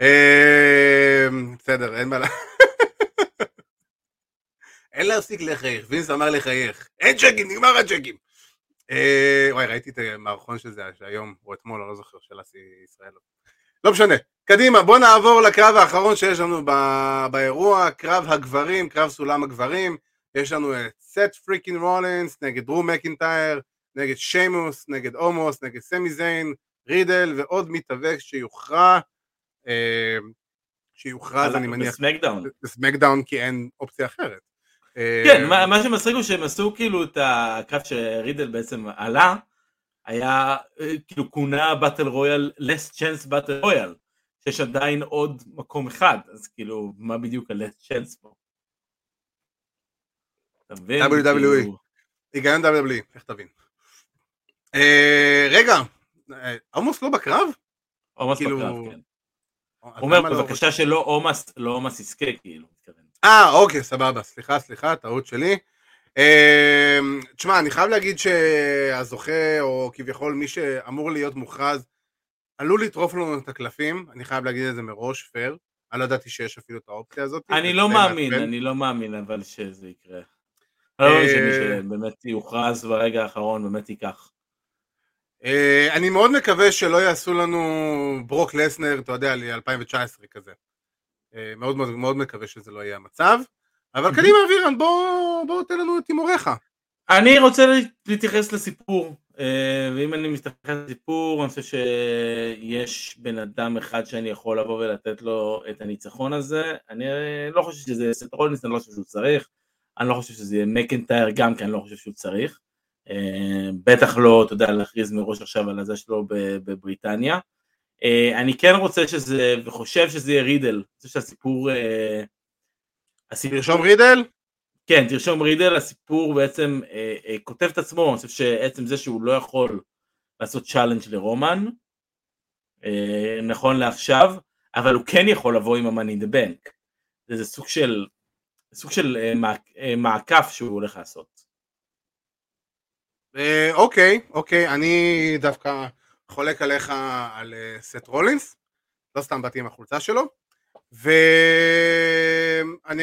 B: אה, בסדר, אין מה ל... אין להפסיק לחייך, וינס אמר לחייך. אין צ'קים, נגמר הצ'קים. אה, וואי, ראיתי את המערכון של זה היום, או אתמול, אני לא זוכר, של אסי ישראל. לא משנה. קדימה, בוא נעבור לקרב האחרון שיש לנו ב- באירוע, קרב הגברים, קרב סולם הגברים. יש לנו את סת' freakin' רולינס נגד דרו מקינטייר, נגד שיימוס, נגד הומוס, נגד סמי זיין, רידל ועוד מתאבק שיוכרע, אה, שיוכרז אני מניח
C: בסמקדאון.
B: בסמקדאון כי אין אופציה אחרת. אה,
C: כן, מה, מה שמצחיק הוא שהם עשו כאילו את הקרב שרידל בעצם עלה, היה אה, כאילו כונה באטל רויאל less chance באטל רויאל, שיש עדיין עוד מקום אחד, אז כאילו מה בדיוק ה-less chance פה? אתה מבין?
B: WWE.
C: כאילו,
B: היגיון WWE, איך תבין. אה, רגע, אה, עמוס לא בקרב?
C: עומס
B: כאילו,
C: בקרב, כן. הוא אומר
B: לא-
C: בבקשה שלא עומס, לא עומס יזכה כאילו.
B: אה, אוקיי, סבבה, סליחה, סליחה, טעות שלי. אה, תשמע, אני חייב להגיד שהזוכה, או כביכול מי שאמור להיות מוכרז, עלול לטרוף לנו את הקלפים, אני חייב להגיד את זה מראש, פייר. אני לא ידעתי שיש אפילו את האופציה הזאת.
C: אני לא מאמין. אני לא מאמין אבל שזה יקרה. לא שמי
B: אה,
C: שבאמת יוכרז ברגע האחרון באמת ייקח.
B: אה, אני מאוד מקווה שלא יעשו לנו ברוק לסנר, אתה יודע, ל-2019 כזה. אה, מאוד מאוד מקווה שזה לא יהיה המצב. אבל קדימה אבירן, בוא, בוא תן לנו את הימוריך.
C: אני רוצה להתייחס לסיפור, אה, ואם אני מסתכל על הסיפור, אני חושב שיש בן אדם אחד שאני יכול לבוא ולתת לו את הניצחון הזה. אני לא חושב שזה סט רולינס, אני לא חושב שהוא צריך. אני לא חושב שזה יהיה מקנטייר גם כי אני לא חושב שהוא צריך. אה, בטח לא, אתה יודע, להכריז מראש עכשיו על הזה שלו בבריטניה. אה, אני כן רוצה שזה, וחושב שזה יהיה רידל. אני חושב שהסיפור... הסיפור
B: תרשום רידל?
C: כן, תרשום רידל, הסיפור בעצם אה, אה, כותב את עצמו, אני חושב שעצם זה שהוא לא יכול לעשות challenge לרומן, אה, נכון לעכשיו, אבל הוא כן יכול לבוא עם the bank. זה, זה סוג של, סוג של אה, מעק, אה, מעקף שהוא הולך לעשות.
B: אה, אוקיי, אוקיי, אני דווקא חולק עליך על אה, סט רולינס. לא סתם באתי עם החולצה שלו, ואני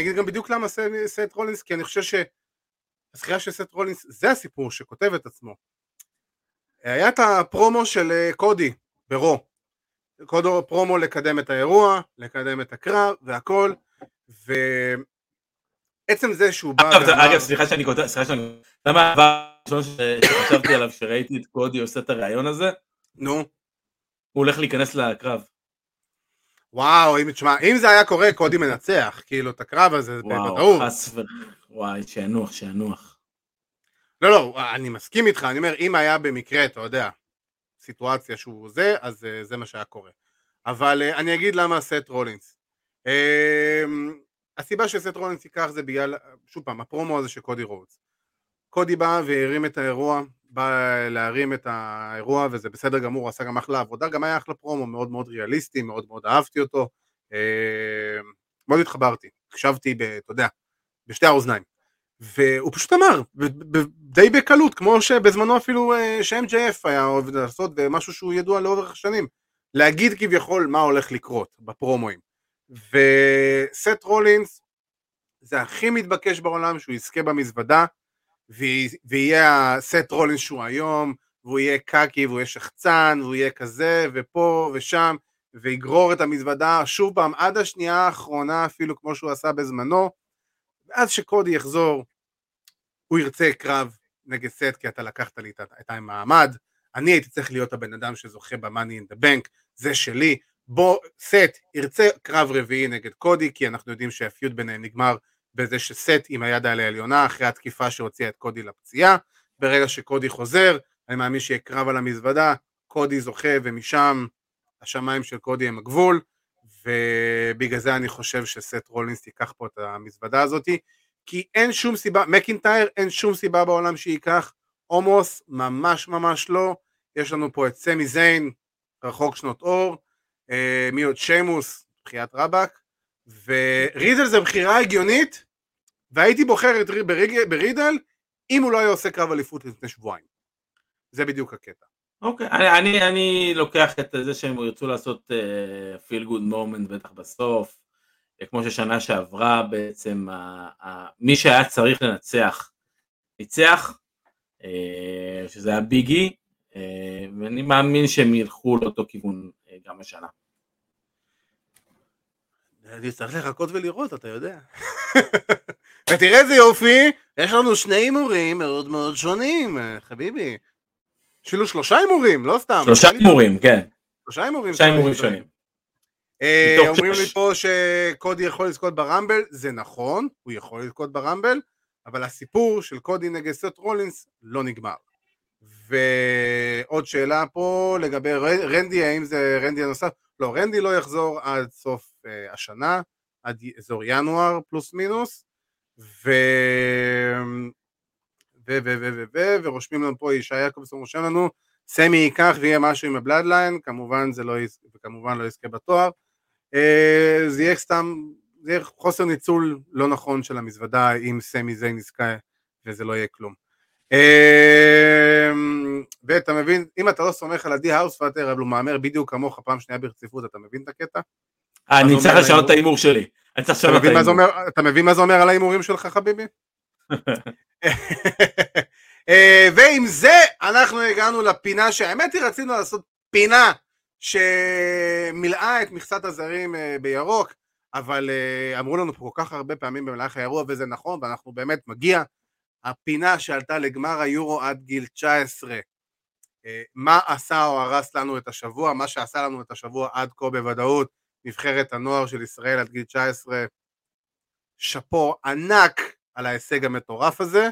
B: אגיד גם בדיוק למה סט רולינס, כי אני חושב שהזכייה של סט רולינס זה הסיפור שכותב את עצמו. היה את הפרומו של אה, קודי ברו, קודו פרומו לקדם את האירוע, לקדם את הקרב והכל, ועצם זה שהוא בא...
C: אגב, סליחה שאני כותב, סליחה שאני... למה הדבר שחשבתי עליו כשראיתי את קודי עושה את הראיון הזה?
B: נו. הוא
C: הולך להיכנס לקרב.
B: וואו, אם תשמע, אם זה היה קורה, קודי מנצח, כאילו, את הקרב הזה,
C: בוודאות. וואו, חס ו... וואי, שינוח, שינוח.
B: לא, לא, אני מסכים איתך, אני אומר, אם היה במקרה, אתה יודע, סיטואציה שהוא זה, אז אה, זה מה שהיה קורה. אבל אה, אני אגיד למה סט רולינס. אה, הסיבה שסט רולינס ייקח זה בגלל, שוב פעם, הפרומו הזה של קודי רודס. קודי בא והרים את האירוע, בא להרים את האירוע וזה בסדר גמור, הוא עשה גם אחלה עבודה, גם היה אחלה פרומו, מאוד מאוד ריאליסטי, מאוד מאוד אהבתי אותו, אה, מאוד התחברתי, הקשבתי, אתה יודע, בשתי האוזניים. והוא פשוט אמר, די בקלות, כמו שבזמנו אפילו אה, ש-MJF היה אוהב לעשות, ומשהו שהוא ידוע לאורך השנים, להגיד כביכול מה הולך לקרות בפרומואים. וסט רולינס, זה הכי מתבקש בעולם שהוא יזכה במזוודה, ויהיה הסט רולינס שהוא היום, והוא יהיה קקי והוא יהיה שחצן, והוא יהיה כזה, ופה ושם, ויגרור את המזוודה. שוב פעם עד השנייה האחרונה אפילו כמו שהוא עשה בזמנו, ואז שקודי יחזור, הוא ירצה קרב נגד סט כי אתה לקחת לי את המעמד, אני הייתי צריך להיות הבן אדם שזוכה ב-money in the bank, זה שלי, בוא, סט ירצה קרב רביעי נגד קודי, כי אנחנו יודעים שהפיוט ביניהם נגמר בזה שסט עם היד על העליונה אחרי התקיפה שהוציאה את קודי לפציעה, ברגע שקודי חוזר, אני מאמין שיהיה קרב על המזוודה, קודי זוכה ומשם השמיים של קודי הם הגבול, ובגלל זה אני חושב שסט רולינס ייקח פה את המזוודה הזאתי, כי אין שום סיבה, מקינטייר אין שום סיבה בעולם שייקח, הומוס ממש ממש לא, יש לנו פה את סמי זיין, רחוק שנות אור, אה, מי עוד? שיימוס, בחיית רבאק, ורידל זה בחירה הגיונית, והייתי בוחר את ברידל אם הוא לא היה עושה קרב אליפות לפני שבועיים. זה בדיוק הקטע.
C: אוקיי, okay, אני, אני, אני לוקח את זה שהם ירצו לעשות פיל גוד מומנט בטח בסוף, כמו ששנה שעברה בעצם, ה, ה, מי שהיה צריך לנצח, ניצח, uh, שזה היה ביגי, uh, ואני מאמין שהם ילכו לאותו כיוון uh, גם השנה.
B: אני צריך לחכות ולראות, אתה יודע. ותראה איזה יופי, יש לנו שני הימורים מאוד מאוד שונים, חביבי. אפילו שלושה הימורים, לא סתם.
C: שלושה הימורים, כן.
B: שלושה הימורים.
C: שלושה הימורים שונים.
B: אה, אומרים לי פה שקודי יכול לזכות ברמבל, זה נכון, הוא יכול לזכות ברמבל, אבל הסיפור של קודי נגד סט רולינס לא נגמר. ועוד שאלה פה לגבי רנדי, האם זה רנדי הנוסף? לא, רנדי לא יחזור עד סוף השנה, עד אזור ינואר פלוס מינוס, ו... ו... ו... ו... ו... ו... ורושמים לנו פה, ישי יעקובסון רושם לנו, סמי ייקח ויהיה משהו עם ה Bloodline, כמובן זה לא, יז... וכמובן לא יזכה בתואר, אה, זה יהיה סתם, זה יהיה חוסר ניצול לא נכון של המזוודה אם סמי זה נזכה וזה לא יהיה כלום. אמ, ואתה מבין, אם אתה לא סומך על עדי האוספאטר, אבל הוא מהמר בדיוק כמוך פעם שנייה ברציפות, אתה מבין את הקטע?
C: אני צריך לשנות את ההימור שלי.
B: אתה מבין מה זה אומר על ההימורים שלך חביבי? אה, ועם זה אנחנו הגענו לפינה שהאמת היא רצינו לעשות פינה שמילאה את מכסת הזרים אה, בירוק, אבל אה, אמרו לנו פה כל כך הרבה פעמים במהלך האירוע וזה נכון ואנחנו באמת מגיע הפינה שעלתה לגמר היורו עד גיל 19. אה, מה עשה או הרס לנו את השבוע? מה שעשה לנו את השבוע עד כה בוודאות, נבחרת הנוער של ישראל עד גיל 19. שאפו ענק על ההישג המטורף הזה,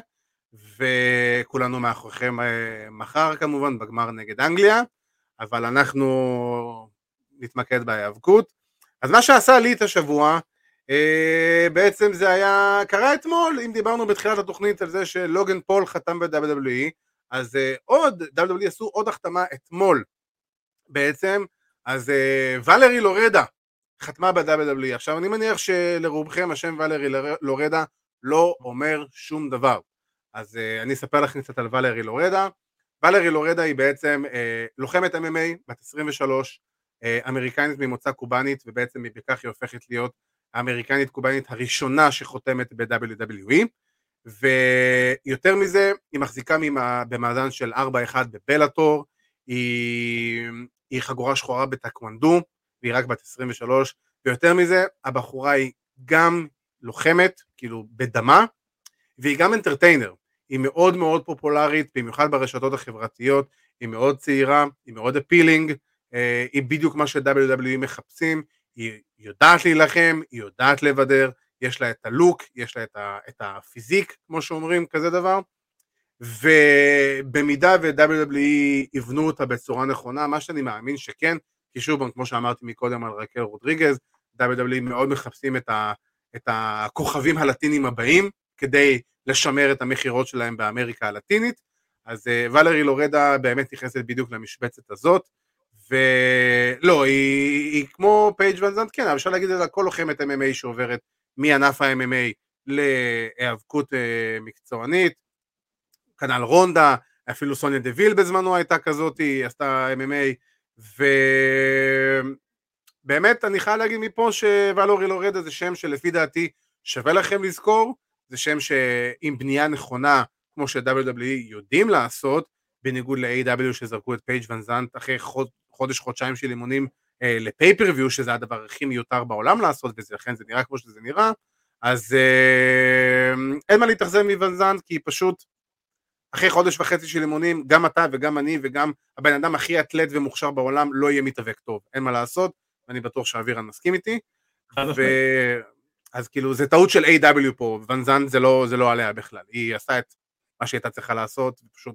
B: וכולנו מאחוריכם אה, מחר כמובן בגמר נגד אנגליה, אבל אנחנו נתמקד בהיאבקות. אז מה שעשה לי את השבוע Uh, בעצם זה היה, קרה אתמול, אם דיברנו בתחילת התוכנית על זה שלוגן פול חתם ב-WWE, אז uh, עוד, WWE עשו עוד החתמה אתמול בעצם, אז ולרי לורדה חתמה ב-WWE. עכשיו אני מניח שלרובכם השם ולרי לורדה לא אומר שום דבר, אז uh, אני אספר לכם קצת על ולרי לורדה. ולרי לורדה היא בעצם uh, לוחמת MMA, בת 23, אה, אמריקנית ממוצא קובאנית, ובעצם בכך היא הופכת להיות האמריקנית קובאנית הראשונה שחותמת ב-WWE, ויותר מזה, היא מחזיקה במאזן של 4-1 בבלאטור, היא, היא חגורה שחורה בטקוונדו, והיא רק בת 23, ויותר מזה, הבחורה היא גם לוחמת, כאילו בדמה, והיא גם אנטרטיינר, היא מאוד מאוד פופולרית, במיוחד ברשתות החברתיות, היא מאוד צעירה, היא מאוד אפילינג, אה, היא בדיוק מה ש-WWE מחפשים, היא יודעת להילחם, היא יודעת לבדר, יש לה את הלוק, יש לה את, ה, את הפיזיק, כמו שאומרים, כזה דבר, ובמידה ו-WWE יבנו אותה בצורה נכונה, מה שאני מאמין שכן, כי שוב, כמו שאמרתי מקודם על רקל רודריגז, WWE מאוד מחפשים את, ה, את הכוכבים הלטינים הבאים, כדי לשמר את המכירות שלהם באמריקה הלטינית, אז uh, ולרי לורדה באמת נכנסת בדיוק למשבצת הזאת, ולא, היא, היא כמו פייג' ונזנט, כן, אפשר להגיד את זה על כל לוחמת MMA שעוברת מענף ה-MMA להיאבקות אה, מקצוענית, כנ"ל רונדה, אפילו סוניה דוויל בזמנו הייתה כזאת, היא עשתה MMA, ובאמת אני חייב להגיד מפה שוולרי לורדה זה שם שלפי דעתי שווה לכם לזכור, זה שם שעם בנייה נכונה, כמו ש-WWE יודעים לעשות, בניגוד ל-AEW שזרקו את פייג' ון אחרי חוד, חודש חודשיים של אימונים אה, לפייפריוויו שזה הדבר הכי מיותר בעולם לעשות ולכן זה נראה כמו שזה נראה. אז אה, אין מה להתאכזב מוון זנט כי פשוט אחרי חודש וחצי של אימונים גם אתה וגם אני וגם הבן אדם הכי אתלט ומוכשר בעולם לא יהיה מתאבק טוב. אין מה לעשות ואני בטוח שאבירן מסכים איתי. ו... אז כאילו זה טעות של A.W פה, ון זן זה לא, זה לא עליה בכלל, היא עשתה את מה שהיא הייתה צריכה לעשות, ופשוט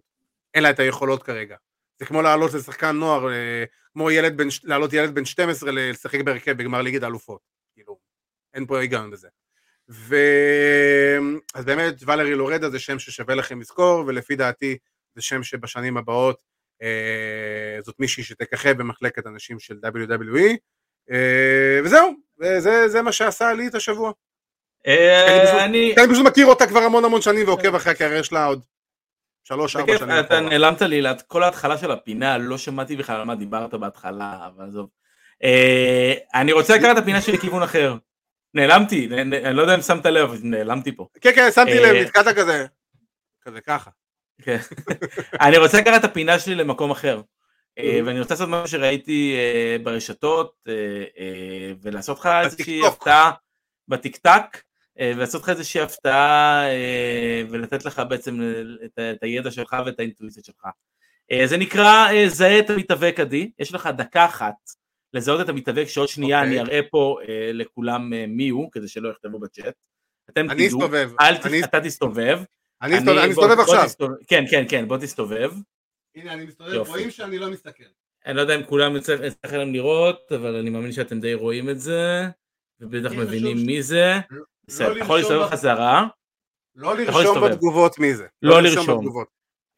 B: אין לה את היכולות כרגע. זה כמו לעלות לשחקן נוער, אה, כמו ילד בן, לעלות ילד בן 12 לשחק בהרכב בגמר ליגת האלופות, כאילו, אין פה היגיון בזה. ו... אז באמת ולרי לורדה זה שם ששווה לכם לזכור, ולפי דעתי זה שם שבשנים הבאות אה, זאת מישהי שתככב במחלקת אנשים של WWE, אה, וזהו, וזה מה שעשה לי את השבוע. אה, אני פשוט מכיר אותה כבר המון המון שנים ועוקב אחרי הקריירה שלה עוד שלוש ארבע שנים.
C: אתה נעלמת לי, כל ההתחלה של הפינה, לא שמעתי בכלל על מה דיברת בהתחלה, אבל עזוב. אה, אני רוצה לקחת את הפינה שלי לכיוון אחר. נעלמתי, אני לא יודע אם שמת לב, נעלמתי פה.
B: כן, כן, שמתי לב, נתקעת כזה, כזה ככה.
C: כן. אני רוצה לקחת את הפינה שלי למקום אחר. אה, ואני רוצה לעשות משהו שראיתי אה, ברשתות אה, ולעשות לך איזושהי הפתעה בטיקטק ולעשות לך איזושהי הפתעה ולתת לך בעצם את הידע שלך ואת האינטואיציה שלך. זה נקרא זהה את המתאבק עדי, יש לך דקה אחת לזהות את המתאבק שעוד שנייה okay. אני אראה פה לכולם מי הוא כדי שלא יכתבו בצ'אט.
B: אתם אני תדעו, אסתובב.
C: אל אני... אתה תסתובב.
B: אני אסתובב עכשיו.
C: כן כן כן בוא תסתובב.
B: הנה אני מסתובב, רואים שאני לא מסתכל.
C: אני לא יודע אם כולם יצטרך לכם לראות, אבל אני מאמין שאתם די רואים את זה, ובטח מבינים מי זה. לא בסדר, אתה יכול להסתובב בחזרה.
B: לא לרשום בתגובות מי זה.
C: לא, לא לרשום.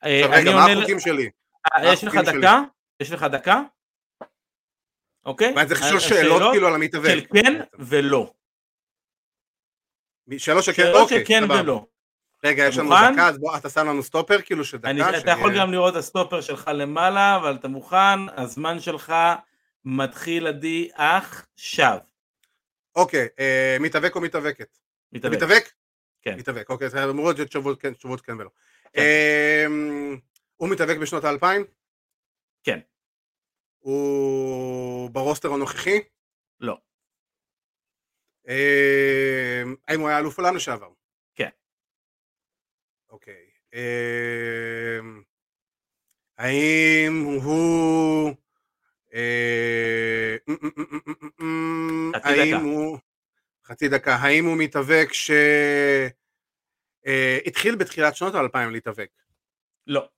B: אה, רגע, מה החוקים שלי?
C: אה, יש לך דקה? יש לך דקה? אוקיי?
B: ואני צריך לשאול שאלות כאילו על המתאבק.
C: של כן ולא.
B: שאלות של כן, אוקיי.
C: כן ולא.
B: רגע, יש לנו דקה, אז בוא, אתה שם לנו סטופר כאילו של דקה?
C: אתה יכול גם לראות את הסטופר שלך למעלה, אבל אתה מוכן, הזמן שלך מתחיל עדי עכשיו.
B: אוקיי, אה, מתאבק או מתאבקת?
C: מתאבק.
B: מתאבק?
C: כן.
B: מתאבק, אוקיי, אז אמורות להיות תשובות כן, תשובות כן ולא. כן. אה, הוא מתאבק בשנות האלפיים?
C: כן.
B: הוא ברוסטר הנוכחי?
C: לא.
B: אה, האם הוא היה אלוף עולם לשעבר? אוקיי. אמ, האם הוא... אה,
C: חצי דקה.
B: חצי דקה. האם הוא מתאבק שהתחיל אה, בתחילת שנות האלפיים להתאבק?
C: לא.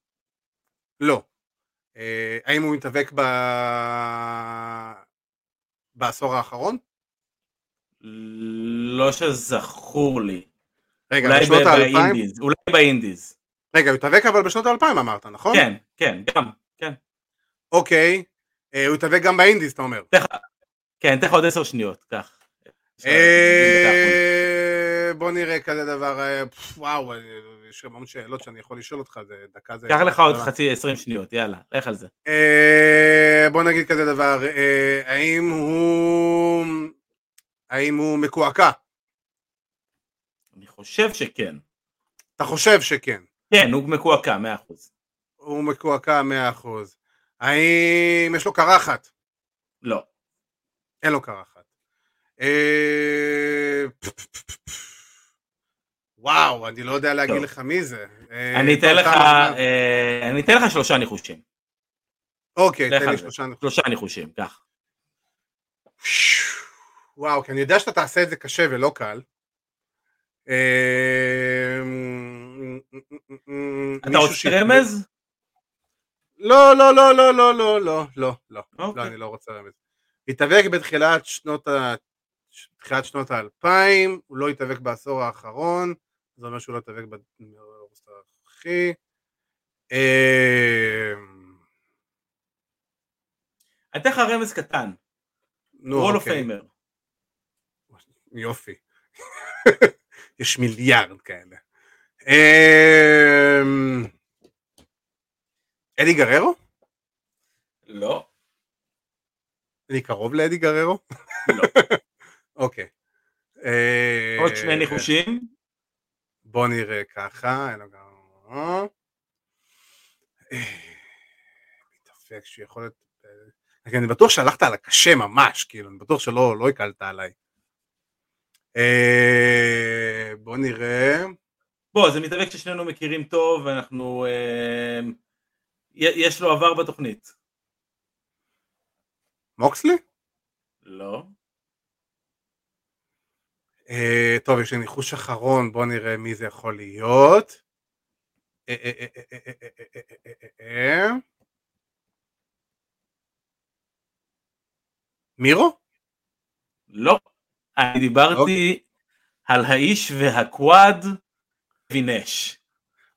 B: לא. אה, האם הוא מתאבק ב... בעשור האחרון?
C: לא שזכור לי.
B: רגע, בשנות האלפיים?
C: אולי באינדיז.
B: רגע, הוא התאבק אבל בשנות האלפיים אמרת, נכון?
C: כן, כן, גם, כן.
B: אוקיי, אה, הוא התאבק גם באינדיז, אתה אומר.
C: כן, תן עוד עשר שניות, קח.
B: בוא נראה כזה דבר, אה, וואו, אה, יש המון שאלות שאני יכול לשאול אותך, זה דקה זה...
C: קח לך עוד חצי עשרים שניות, יאללה, לך על זה.
B: אה, בוא נגיד כזה דבר, האם הוא... האם הוא מקועקע?
C: אני חושב שכן.
B: אתה חושב שכן.
C: כן, הוא מקועקע, מאה אחוז.
B: הוא מקועקע 100%. האם יש לו קרחת?
C: לא.
B: אין לו קרחת. וואו, אני לא יודע להגיד
C: טוב.
B: לך מי זה. אה,
C: אני אתן לך, אה, אני אתן לך שלושה ניחושים.
B: אוקיי, תן לי. שלושה נקודות.
C: שלושה ניחושים, קח.
B: וואו, כי אני יודע שאתה תעשה את זה קשה ולא קל. אה,
C: אתה רוצה רמז?
B: לא, לא, לא, לא, לא, לא, לא, לא, לא, לא,
C: אוקיי.
B: אני לא רוצה רמז. התאבק בתחילת שנות ה... תחילת שנות האלפיים, הוא לא התאבק בעשור האחרון, זה אומר שהוא לא התאבק באוגוסט הנוכחי.
C: אני אתן לך רמז קטן.
B: נו,
C: Hall
B: of
C: Famer.
B: יופי. יש מיליארד כאלה. אמ, אדי גררו?
C: לא.
B: אני קרוב לאדי גררו?
C: לא.
B: אוקיי. אה,
C: עוד שני ניחושים.
B: בוא נראה ככה. לו גם... אה, מתאפק שיכול להיות... אה, אני בטוח שהלכת על הקשה ממש, כאילו, אני בטוח שלא לא הקלת עליי. אה, בוא נראה.
C: בוא, זה מתאבק ששנינו מכירים טוב, ואנחנו... יש לו עבר בתוכנית.
B: מוקסלי?
C: לא.
B: טוב, יש לי ניחוש אחרון, בואו נראה מי זה יכול להיות. מירו?
C: לא. אני דיברתי על האיש והקוואד וינש.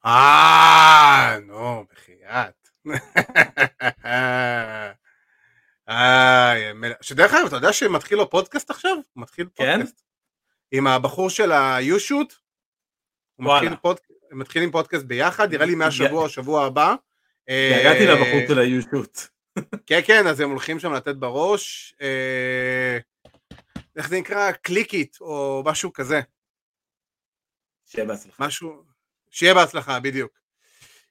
B: אה, נו, בחייאת. איי, שדרך אגב, אתה יודע שמתחיל לו פודקאסט עכשיו? מתחיל פודקאסט. עם הבחור של היושוט. הוא. מתחיל פוד- הם מתחילים פודקאסט ביחד, נראה לי מהשבוע או שבוע הבא.
C: הגעתי
B: אה,
C: לבחור של היושות.
B: כן, כן, אז הם הולכים שם לתת בראש. אה, איך זה נקרא? קליקית, או משהו כזה.
C: שיהיה בהצלחה.
B: משהו, שיהיה בהצלחה, בדיוק.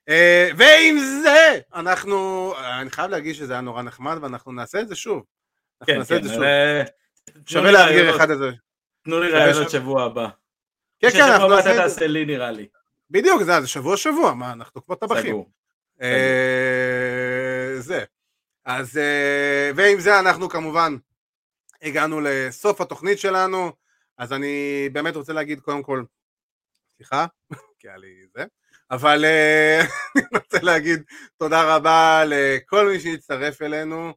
B: אה, ועם זה, אנחנו, אני חייב להגיד שזה היה נורא נחמד, ואנחנו נעשה את זה שוב. אנחנו
C: כן,
B: נעשה
C: כן.
B: את זה שוב. שווה
C: רעיונות-
B: אחד את זה.
C: תנו לי רעיונות
B: שווה.
C: שבוע הבא.
B: כן, כן, אנחנו נעשה את זה.
C: תעשה לי נראה לי.
B: בדיוק, זה שבוע שבוע, מה, אנחנו כמו טבחים.
C: סגור.
B: אה, זה. אז, אה, ועם זה אנחנו כמובן הגענו לסוף התוכנית שלנו, אז אני באמת רוצה להגיד קודם כל, סליחה, כי היה לי זה, אבל אה, אני רוצה להגיד תודה רבה לכל מי שהצטרף אלינו,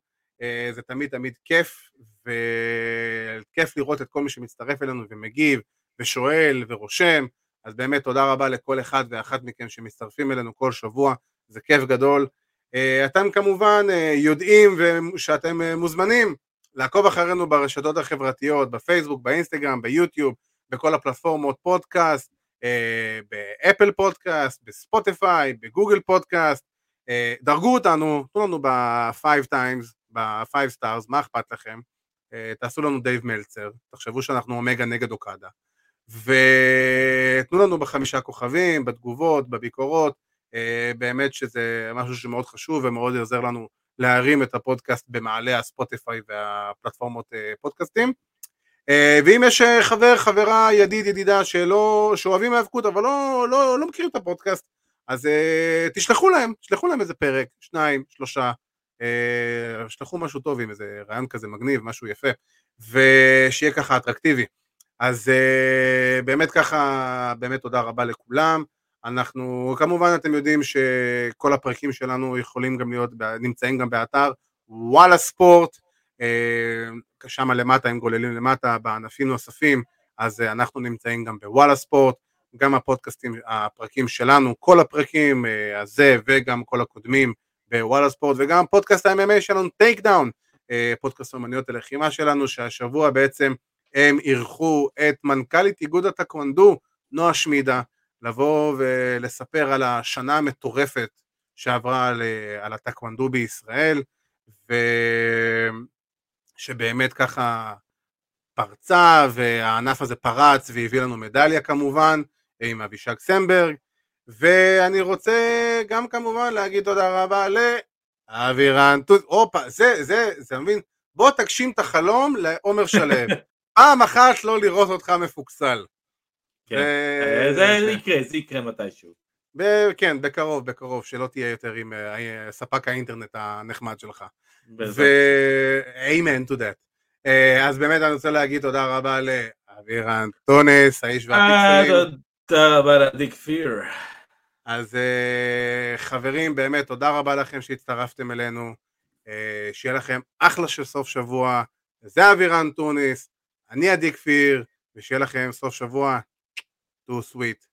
B: זה תמיד תמיד כיף, וכיף לראות את כל מי שמצטרף אלינו ומגיב ושואל ורושם, אז באמת תודה רבה לכל אחד ואחת מכם שמצטרפים אלינו כל שבוע, זה כיף גדול. אה, אתם כמובן אה, יודעים שאתם אה, מוזמנים לעקוב אחרינו ברשתות החברתיות, בפייסבוק, באינסטגרם, ביוטיוב, בכל הפלטפורמות פודקאסט, באפל פודקאסט, בספוטיפיי, בגוגל פודקאסט, דרגו אותנו, תנו לנו ב-5 times, ב-5 stars, מה אכפת לכם? אה, תעשו לנו דייב מלצר, תחשבו שאנחנו אומגה נגד אוקדה. ותנו לנו בחמישה כוכבים, בתגובות, בביקורות, אה, באמת שזה משהו שמאוד חשוב ומאוד עוזר לנו להרים את הפודקאסט במעלה הספוטיפיי והפלטפורמות אה, פודקאסטים. ואם יש חבר, חברה, ידיד, ידידה שלא, שאוהבים האבקות אבל לא, לא, לא מכירים את הפודקאסט, אז תשלחו להם, תשלחו להם איזה פרק, שניים, שלושה, שלחו משהו טוב עם איזה רעיון כזה מגניב, משהו יפה, ושיהיה ככה אטרקטיבי. אז uh, באמת ככה, באמת תודה רבה לכולם. אנחנו, כמובן אתם יודעים שכל הפרקים שלנו יכולים גם להיות, נמצאים גם באתר וואלה ספורט, uh, שם למטה, הם גוללים למטה, בענפים נוספים, אז אנחנו נמצאים גם בוואלה ספורט, גם הפודקאסטים, הפרקים שלנו, כל הפרקים הזה וגם כל הקודמים בוואלה ספורט, וגם פודקאסט ה-MMA שלנו, Take Down, פודקאסט אומניות הלחימה שלנו, שהשבוע בעצם הם אירחו את מנכ"לית איגוד הטקוונדו, נועה שמידה, לבוא ולספר על השנה המטורפת שעברה על, על הטקוונדו בישראל, ושבאמת ככה פרצה, והענף הזה פרץ והביא לנו מדליה כמובן, עם אבישג סמברג, ואני רוצה גם כמובן להגיד תודה רבה לאבירן, הופה, זה, זה, זה מבין? בוא תגשים את החלום לעומר שלו. פעם אחת לא לראות אותך מפוקסל.
C: כן, ו... זה יקרה, זה יקרה מתישהו.
B: כן, בקרוב, בקרוב, שלא תהיה יותר עם uh, ספק האינטרנט הנחמד שלך. ו-amen to that. Uh, אז באמת אני רוצה להגיד תודה רבה לאבירן טונס, האיש והפיקסלים.
C: תודה רבה לדיק פיר.
B: אז uh, חברים, באמת תודה רבה לכם שהצטרפתם אלינו. Uh, שיהיה לכם אחלה של סוף שבוע. זה אבירן טוניס, אני עדי כפיר, ושיהיה לכם סוף שבוע too sweet.